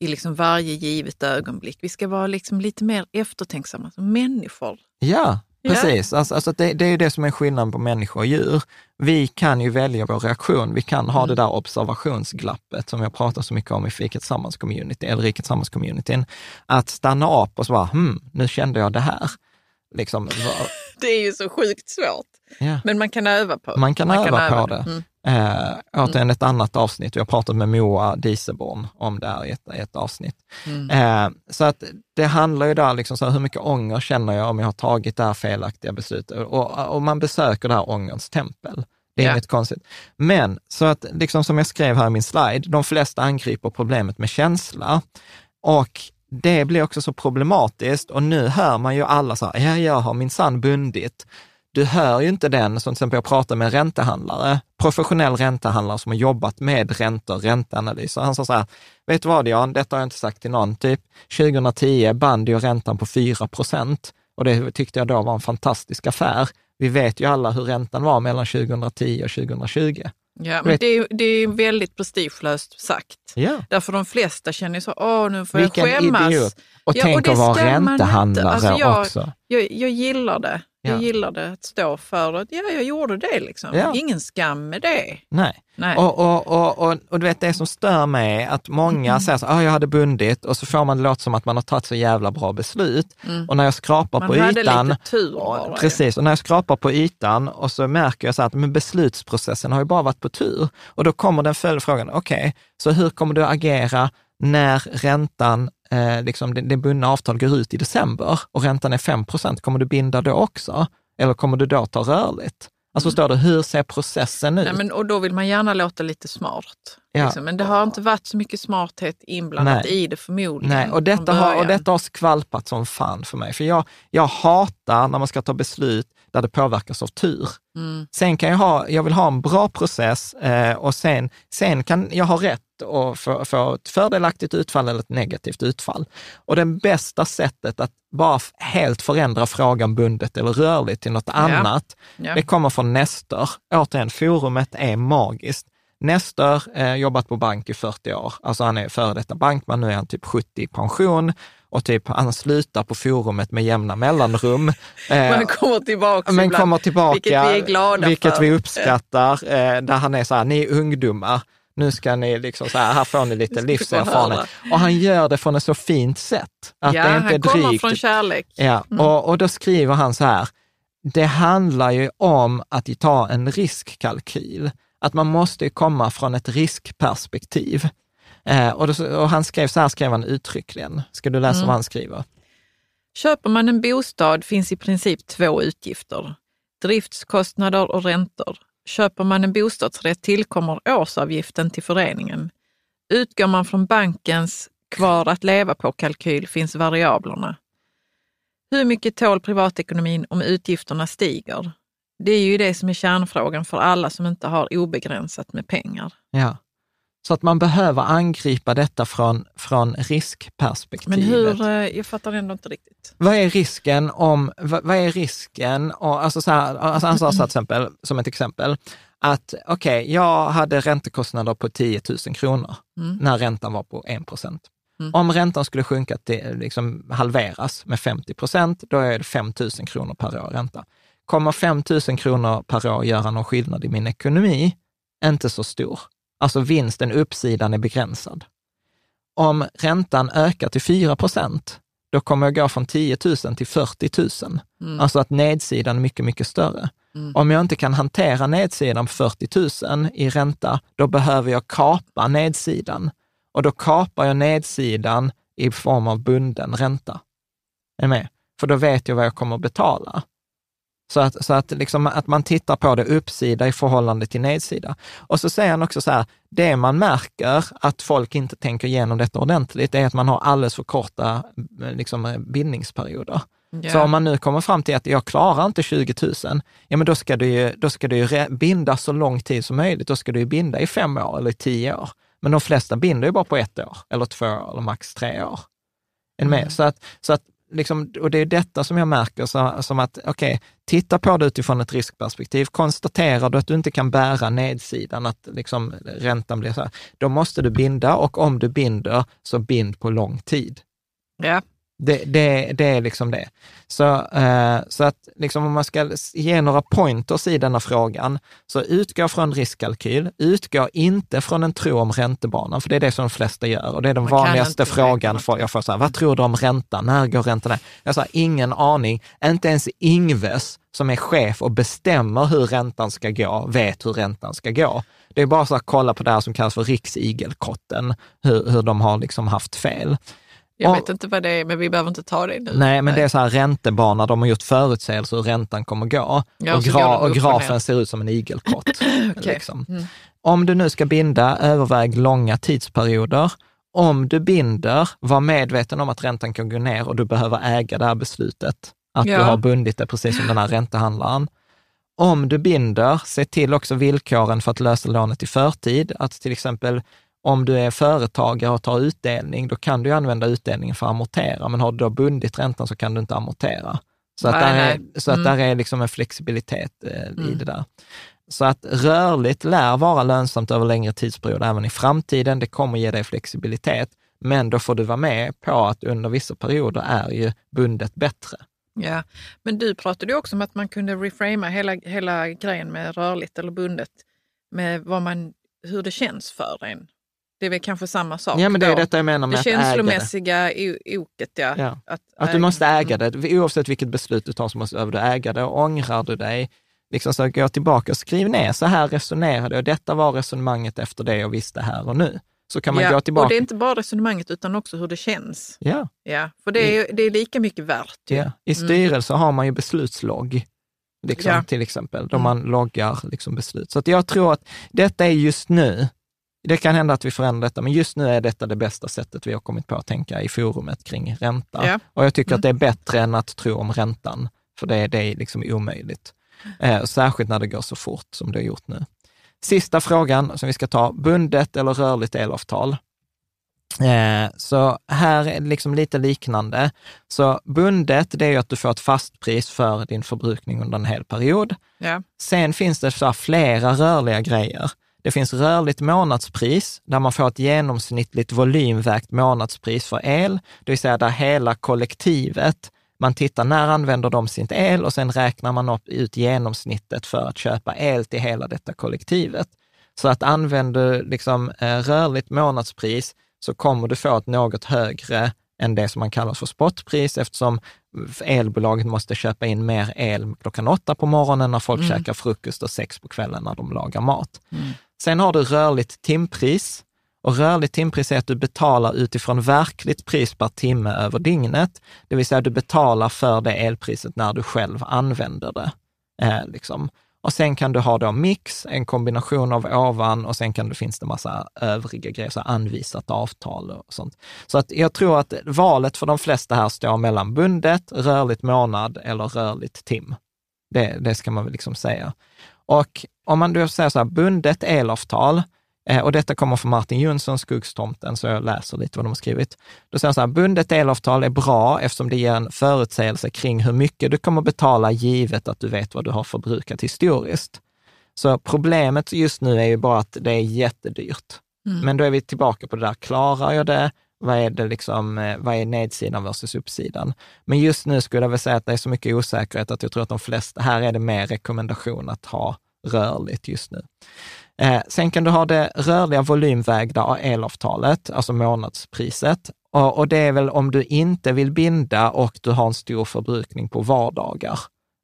i liksom varje givet ögonblick. Vi ska vara liksom lite mer eftertänksamma som människor. Ja. Precis. Alltså, alltså det, det är det som är skillnaden på människor och djur. Vi kan ju välja vår reaktion. Vi kan ha det där observationsglappet som jag pratar så mycket om i Fiket Tillsammans-community, eller Riket Tillsammans-communityn. Att stanna upp och så bara, hmm, nu kände jag det här. Liksom, Det är ju så sjukt svårt. ja. Men man kan öva på Man kan öva på det. Mm. Eh, återigen ett annat avsnitt. Vi har pratat med Moa Dieselborn om det här i ett, i ett avsnitt. Mm. Eh, så att det handlar ju där, liksom så här, hur mycket ånger känner jag om jag har tagit det här felaktiga beslutet? Och, och man besöker det här ångerns tempel. Det är Ja. inget konstigt. Men så att, liksom som jag skrev här i min slide, de flesta angriper problemet med känsla. Och det blir också så problematiskt och nu hör man ju alla så här, ja, jag har minsann bundit. Du hör ju inte den, som till exempel jag pratar med en räntehandlare, professionell räntehandlare som har jobbat med räntor, ränteanalyser. Han sa så här, vet du vad Jan, detta har jag inte sagt till någon, typ 2010 band ju räntan på 4 procent och det tyckte jag då var en fantastisk affär. Vi vet ju alla hur räntan var mellan 2010 och 2020. Ja, men det är, det är väldigt prestigelöst sagt. Ja. Därför de flesta känner så, åh nu får Vilken jag skämmas. idiot. Och Ja, tänk att vara räntehandlare Alltså, jag- också. Jag, jag gillar det. Jag Ja. gillade att stå för att ja, jag gjorde det. Liksom. Ja. Ingen skam med det. Nej. Nej. Och, och, och, och, och du vet, det som stör mig är att många Mm. säger så ah, jag hade bundit och så får man det låta som att man har tagit så jävla bra beslut. Och när jag skrapar Mm. Man på hade ytan, lite tur bara. precis, och när jag skrapar på ytan och så märker jag så att men beslutsprocessen har ju bara varit på tur. Och då kommer den följdfrågan, okej, så hur kommer du agera när räntan, eh, liksom det, det bundna avtal går ut i december och räntan är 5% Kommer du binda då också? Eller kommer du då ta rörligt? Alltså förstår du, hur ser processen ut? Mm. Nej, men, och då vill man gärna låta lite smart. Ja. Liksom. Men det har inte varit så mycket smarthet inblandat Nej. i det förmodligen. Nej, och detta, har, och detta har skvalpat som fan för mig. För jag, jag hatar när man ska ta beslut där det påverkas av tur. Mm. Sen kan jag ha, jag vill ha en bra process eh, och sen, sen kan jag ha rätt att få, få ett fördelaktigt utfall eller ett negativt utfall. Och det bästa sättet att bara helt förändra frågan bundet eller rörligt till något annat, Ja. det kommer från Nestor. Återigen, forumet är magiskt. Nestor eh, jobbat på bank i 40 år. Alltså han är före detta bankman, nu är han typ 70 i pension och typ han slutar på forumet med jämna mellanrum. Eh, Man kommer tillbaka men ibland, kommer tillbaka, vilket vi är glada vilket för. vi uppskattar, eh, där han är så här, ni är ungdomar, nu ska ni liksom så här, här får ni lite livserfarenhet. Och han gör det från ett så fint sätt. Att ja, det inte han kommer drygt. från kärlek. Ja, och, och då skriver han så här, det handlar ju om att ta en riskkalkyl. Att man måste komma från ett riskperspektiv. Eh, och, då, och han skrev, så här skrev han uttryckligen. Ska du läsa vad han skriver? Köper man en bostad finns i princip två utgifter. Driftskostnader och räntor. Köper man en bostadsrätt tillkommer årsavgiften till föreningen. Utgår man från bankens kvar att leva på-kalkyl finns variablerna. Hur mycket tål privatekonomin om utgifterna stiger? Det är ju det som är kärnfrågan för alla som inte har obegränsat med pengar. Ja. Så att man behöver angripa detta från, från riskperspektivet. Men hur, eh, jag fattar ändå inte riktigt. Vad är risken om, vad, vad är risken, och, alltså så här, alltså han sa så exempel, som ett exempel, att okej, jag hade räntekostnader på 10 000 kronor när räntan var på 1 procent. Om räntan skulle sjunka till, liksom halveras med 50 procent, då är det 5 000 kronor per år ränta. Kommer 5 000 kronor per år göra någon skillnad i min ekonomi? Inte så stor. Alltså vinsten, uppsidan är begränsad. Om räntan ökar till 4 procent, då kommer jag gå från 10 000 till 40 000. Alltså att nedsidan är mycket, mycket större. Om jag inte kan hantera nedsidan på 40 000 i ränta, då behöver jag kapa nedsidan. Och då kapar jag nedsidan i form av bunden ränta. Är med? För då vet jag vad jag kommer att betala. Så att, så att, liksom, att man tittar på det uppsida i förhållande till nedsida. Och så säger han också så här, det man märker att folk inte tänker igenom detta ordentligt, är att man har alldeles för korta eh, liksom, bindningsperioder. Ja. Så om man nu kommer fram till att jag klarar inte 20 000, ja men då ska du ju, då ska du ju binda så lång tid som möjligt. Då ska du ju binda i fem år eller i tio år. Men de flesta binder ju bara på ett år, eller två år, eller max tre år. Är med? Så att, så att liksom, och det är detta som jag märker så, som att, okej, titta på det utifrån ett riskperspektiv. Konstaterar du att du inte kan bära nedsidan, att liksom räntan blir så här, då måste du binda och om du binder, så bind på lång tid. Ja. Det, det, det är liksom det. Så, eh, så att liksom om man ska ge några pointers i denna frågan, så utgå från riskkalkyl, utgå inte från en tro om räntebanan, för det är det som de flesta gör och det är den Man vanligaste frågan. För, jag får så här, vad tror du om räntan? När går räntan ner? Jag sa, ingen aning. Inte ens Ingves, som är chef och bestämmer hur räntan ska gå, vet hur räntan ska gå. Det är bara så att kolla på det här som kallas för riksigelkotten, hur, hur de har liksom haft fel. Jag vet inte vad det är, men vi behöver inte ta det nu. Nej, men det är så här räntebana, de har gjort förutsägelser hur räntan kommer gå. Ja, och, gra- och grafen ser ut som en igelkott. Okej. liksom. Mm. Om du nu ska binda, överväg långa tidsperioder. Om du binder, var medveten om att räntan kan gå ner och du behöver äga det här beslutet. Att Ja. du har bundit det precis som den här räntehandlaren. Om du binder, se till också villkoren för att lösa lånet i förtid. Att till exempel om du är företagare och tar utdelning, då kan du använda utdelningen för att amortera, men har du då bundit räntan så kan du inte amortera. Så att, Nej, där, nej. är, så att Mm. där är liksom en flexibilitet eh, i det där. Så att rörligt lär vara lönsamt över längre tidsperiod även i framtiden. Det kommer ge dig flexibilitet, men då får du vara med på att under vissa perioder är ju bundet bättre. Ja, men du pratade ju också om att man kunde reframa hela, hela grejen med rörligt eller bundet med vad man, hur det känns för en. Det är väl kanske samma sak Ja, men det är då. detta jag menar med det att äga det. känslomässiga oket, ja. Ja. Att, Att du måste äga det. Oavsett vilket beslut du tar så måste du äga det. Och ångrar du dig, liksom så gå tillbaka och skriv ner, så här resonerade jag, detta var resonemanget efter det jag visste här och nu. Så kan man ja, gå tillbaka. Och det är inte bara resonemanget utan också hur det känns. Ja, Ja, för det är, det är lika mycket värt. ju. ja. I styrelse har man ju beslutslogg, liksom, Ja. till exempel, då Mm. man loggar liksom, beslut. Så jag tror att detta är just nu, det kan hända att vi förändrar detta, men just nu är detta det bästa sättet vi har kommit på att tänka i forumet kring ränta. Ja. Och jag tycker Mm. att det är bättre än att tro om räntan, för det, det är liksom omöjligt. Eh, särskilt när det går så fort som det har gjort nu. Sista frågan som vi ska ta, bundet eller rörligt elavtal? Eh, så här är det liksom lite liknande. Så bundet, det är ju att du får ett fast pris för din förbrukning under en hel period. Ja. Sen finns det så flera rörliga grejer. Det finns rörligt månadspris, där man får ett genomsnittligt volymvägt månadspris för el, det vill säga där hela kollektivet, man tittar när använder de sin el och sen räknar man upp, ut genomsnittet för att köpa el till hela detta kollektivet. Så att använder du liksom eh, rörligt månadspris så kommer du få ett något högre än det som man kallar för spotpris eftersom elbolaget måste köpa in mer el klockan åtta på morgonen när folk käkar frukost och sex på kvällen när de lagar mat. Sen har du rörligt timpris. Och rörligt timpris är att du betalar utifrån verkligt pris per timme över dygnet. Det vill säga du betalar för det elpriset när du själv använder det. Eh, liksom. Och sen kan du ha då mix, en kombination av ovan och sen kan det finns det massa övriga grejer, så anvisat avtal och sånt. Så att jag tror att valet för de flesta här står mellan bundet, rörligt månad eller rörligt tim. Det, det ska man väl liksom säga. Och om man då säger så här, bundet elavtal, eh, och detta kommer från Martin Jonsson, Skuggstomten, så jag läser lite vad de har skrivit. Då säger han så här, bundet elavtal är bra eftersom det ger en förutsägelse kring hur mycket du kommer betala givet att du vet vad du har förbrukat historiskt. Så problemet just nu är ju bara att det är jättedyrt. Men då är vi tillbaka på det där, klarar jag det? Vad är, det liksom, eh, vad är nedsidan versus uppsidan? Men just nu skulle jag väl säga att det är så mycket osäkerhet att jag tror att de flesta, här är det mer rekommendation att ha rörligt just nu. Eh, sen kan du ha det rörliga volymvägda av elavtalet, alltså månadspriset. Och, och det är väl om du inte vill binda och du har en stor förbrukning på vardagar,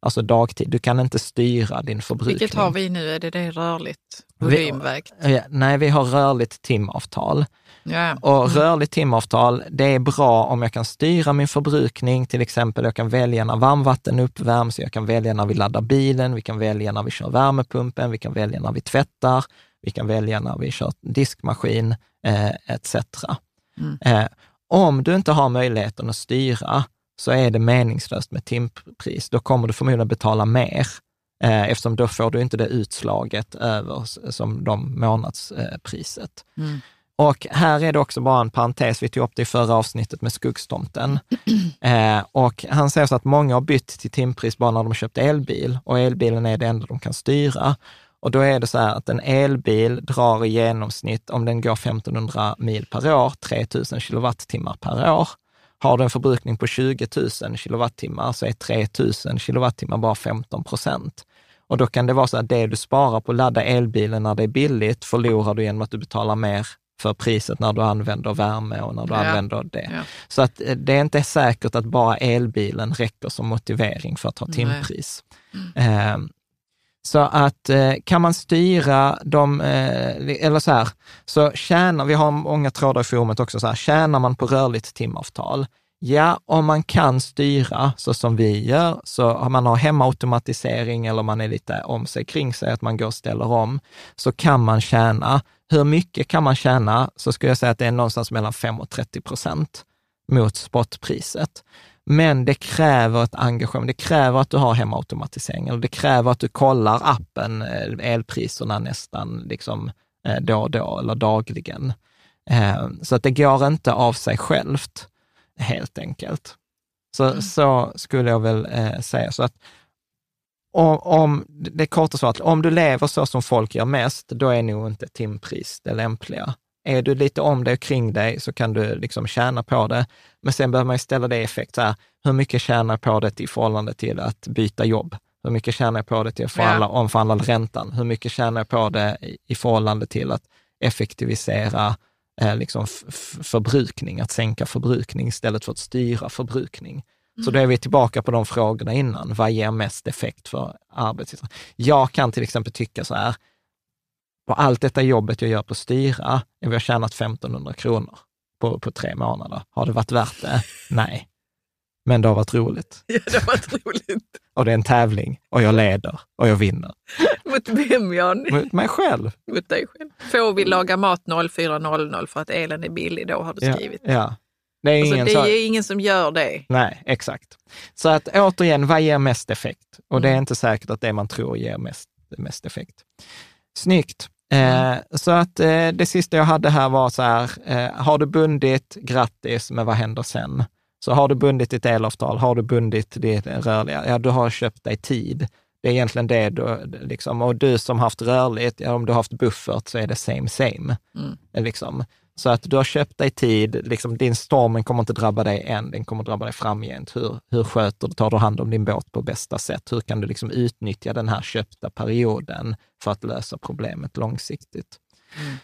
alltså dagtid. Du kan inte styra din förbrukning. Vilket har vi nu? Är det det rörligt? Vi- Volymvägt? Ja, nej, vi har rörligt timavtal. Ja. Och rörligt timavtal, det är bra om jag kan styra min förbrukning. Till exempel, jag kan välja när varmvatten uppvärms, jag kan välja när vi laddar bilen, vi kan välja när vi kör värmepumpen, vi kan välja när vi tvättar, vi kan välja när vi kör diskmaskin, eh, etc. Mm. Eh, om du inte har möjligheten att styra, så är det meningslöst med timpris. Då kommer du förmodligen betala mer, eh, eftersom då får du inte det utslaget över som de månadspriset. Mm. Och här är det också bara en parentes, vi tog upp det i förra avsnittet med skuggstomten. Eh, och han säger så att många har bytt till timpris bara när de köpt elbil och elbilen är det enda de kan styra. Och då är det så här att en elbil drar i genomsnitt, om den går 1500 mil per år, 3000 kilowattimmar per år. Har du en förbrukning på 20 000 kilowattimmar så är 3000 kilowattimmar bara 15 procent. Och då kan det vara så att det du sparar på att ladda elbilen när det är billigt förlorar du genom att du betalar mer för priset när du använder värme och när du Ja. använder det. Ja. Så att eh, det är inte säkert att bara elbilen räcker som motivering för att ha timpris. Eh, så att eh, kan man styra dem, eh, eller så här, så tjänar, vi har många trådar i forumet också, så här, tjänar man på rörligt timavtal? Ja, om man kan styra så som vi gör, så om man har hemautomatisering eller man är lite om sig kring sig, att man går och ställer om, så kan man tjäna. Hur mycket kan man tjäna? Så skulle jag säga att det är någonstans mellan 5 och 30 procent mot spotpriset. Men det kräver ett engagemang, det kräver att du har hemautomatisering, eller det kräver att du kollar appen, eh, elpriserna nästan liksom eh, då och då eller dagligen. Eh, Så att det går inte av sig självt, helt enkelt. Så, så skulle jag väl säga. Så att om, om, det korta svaret, om du lever så som folk gör mest, då är nog inte timpris det lämpliga. är du lite om dig och kring dig så kan du liksom tjäna på det. Men sen behöver man ju ställa det i effekt, så här, hur mycket tjänar jag på det i förhållande till att byta jobb? Hur mycket tjänar jag på det till att förhandla, Ja. omförhandla räntan? Hur mycket tjänar jag på det i, förhållande till att effektivisera eh, liksom förbrukning, att sänka förbrukning istället för att styra förbrukning? Så då är vi tillbaka på de frågorna innan. Vad ger mest effekt för arbetsinsats? Jag kan till exempel tycka så här, på allt detta jobbet jag gör på Styra, vi har tjänat 1500 kronor på, på tre månader. Har det varit värt det? Nej. Men det har varit roligt. Ja, det har varit roligt. Och det är en tävling och jag leder och jag vinner. Mot vem Jan? Mot mig själv. Mot dig själv. Får vi laga mat 04.00 för att elen är billig då har du Ja, skrivit. ja. Det är Alltså, ingen det så... är ingen som gör det. Nej, exakt. Så att återigen, vad ger mest effekt? Och det är Mm. inte säkert att det man tror ger mest, mest effekt. Snyggt. Eh, så att eh, det sista jag hade här var så här, eh, har du bundit, grattis, men vad händer sen? Så har du bundit ditt elavtal, har du bundit ditt rörliga, ja du har köpt dig tid. Det är egentligen det du, liksom, och du som haft rörligt, ja, om du har haft buffert så är det same same. Mm. Eh, Liksom. Så att du har köpt dig tid, liksom, din stormen kommer inte drabba dig än, den kommer drabba dig framgent. Hur, hur sköter du, tar du hand om din båt på bästa sätt? Hur kan du liksom utnyttja den här köpta perioden för att lösa problemet långsiktigt? Mm.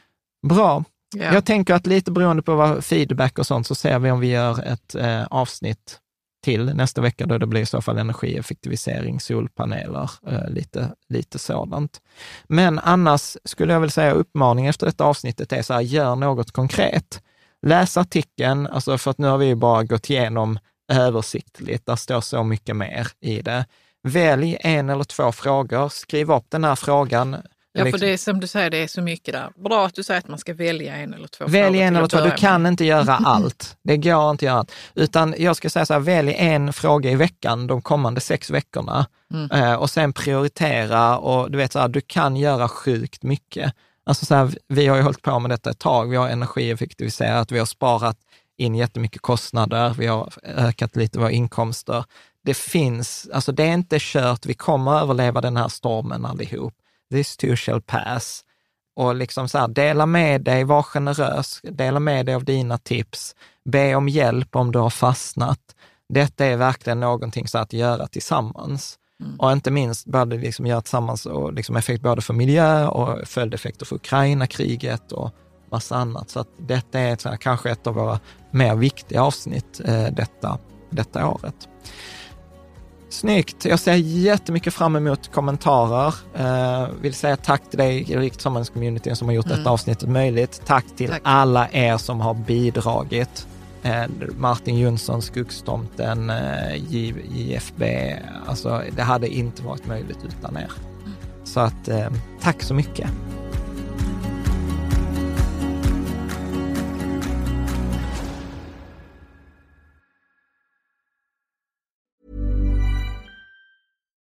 Bra. Ja. Jag tänker att lite beroende på vad feedback och sånt så ser vi om vi gör ett eh, avsnitt till nästa vecka då det blir i så fall energieffektivisering, solpaneler, eh, lite, lite sådant. Men annars skulle jag väl säga uppmaningen efter detta avsnittet är så här, gör något konkret. Läs artikeln, alltså för att nu har vi ju bara gått igenom översiktligt, där står så mycket mer i det. Välj en eller två frågor, skriv upp den här frågan. Ja, för Liksom- det är som du säger, det är så mycket där. Bra att du säger att man ska välja en eller två Välj frågor en eller två, du kan inte göra allt. Det går inte att göra allt. Utan jag ska säga så här, välj en fråga i veckan de kommande sex veckorna Mm. eh, och sen prioritera och du vet så här, du kan göra sjukt mycket. Alltså så här, vi har ju hållit på med detta ett tag, vi har energieffektiviserat, vi har sparat in jättemycket kostnader, vi har ökat lite våra inkomster. Det finns, alltså det är inte kört, vi kommer överleva den här stormen allihop. This too shall pass och liksom så här, dela med dig, var generös, dela med dig av dina tips, be om hjälp om du har fastnat. Detta är verkligen någonting så att göra tillsammans. Och inte minst bör det liksom göra tillsammans och liksom effekt både för miljö och följdeffekter för Ukraina-kriget och massa annat. Så att detta är här, kanske ett av våra mer viktiga avsnitt eh, detta, detta året. Snyggt! Jag ser jättemycket fram emot kommentarer. Eh, vill säga tack till dig, Rikt Communityn som har gjort detta avsnittet möjligt. Tack till Tack. alla er som har bidragit. Eh, Martin Jönsson, Skuggstomten, eh, JFB. Alltså, det hade inte varit möjligt utan er. Så att, eh, tack så mycket.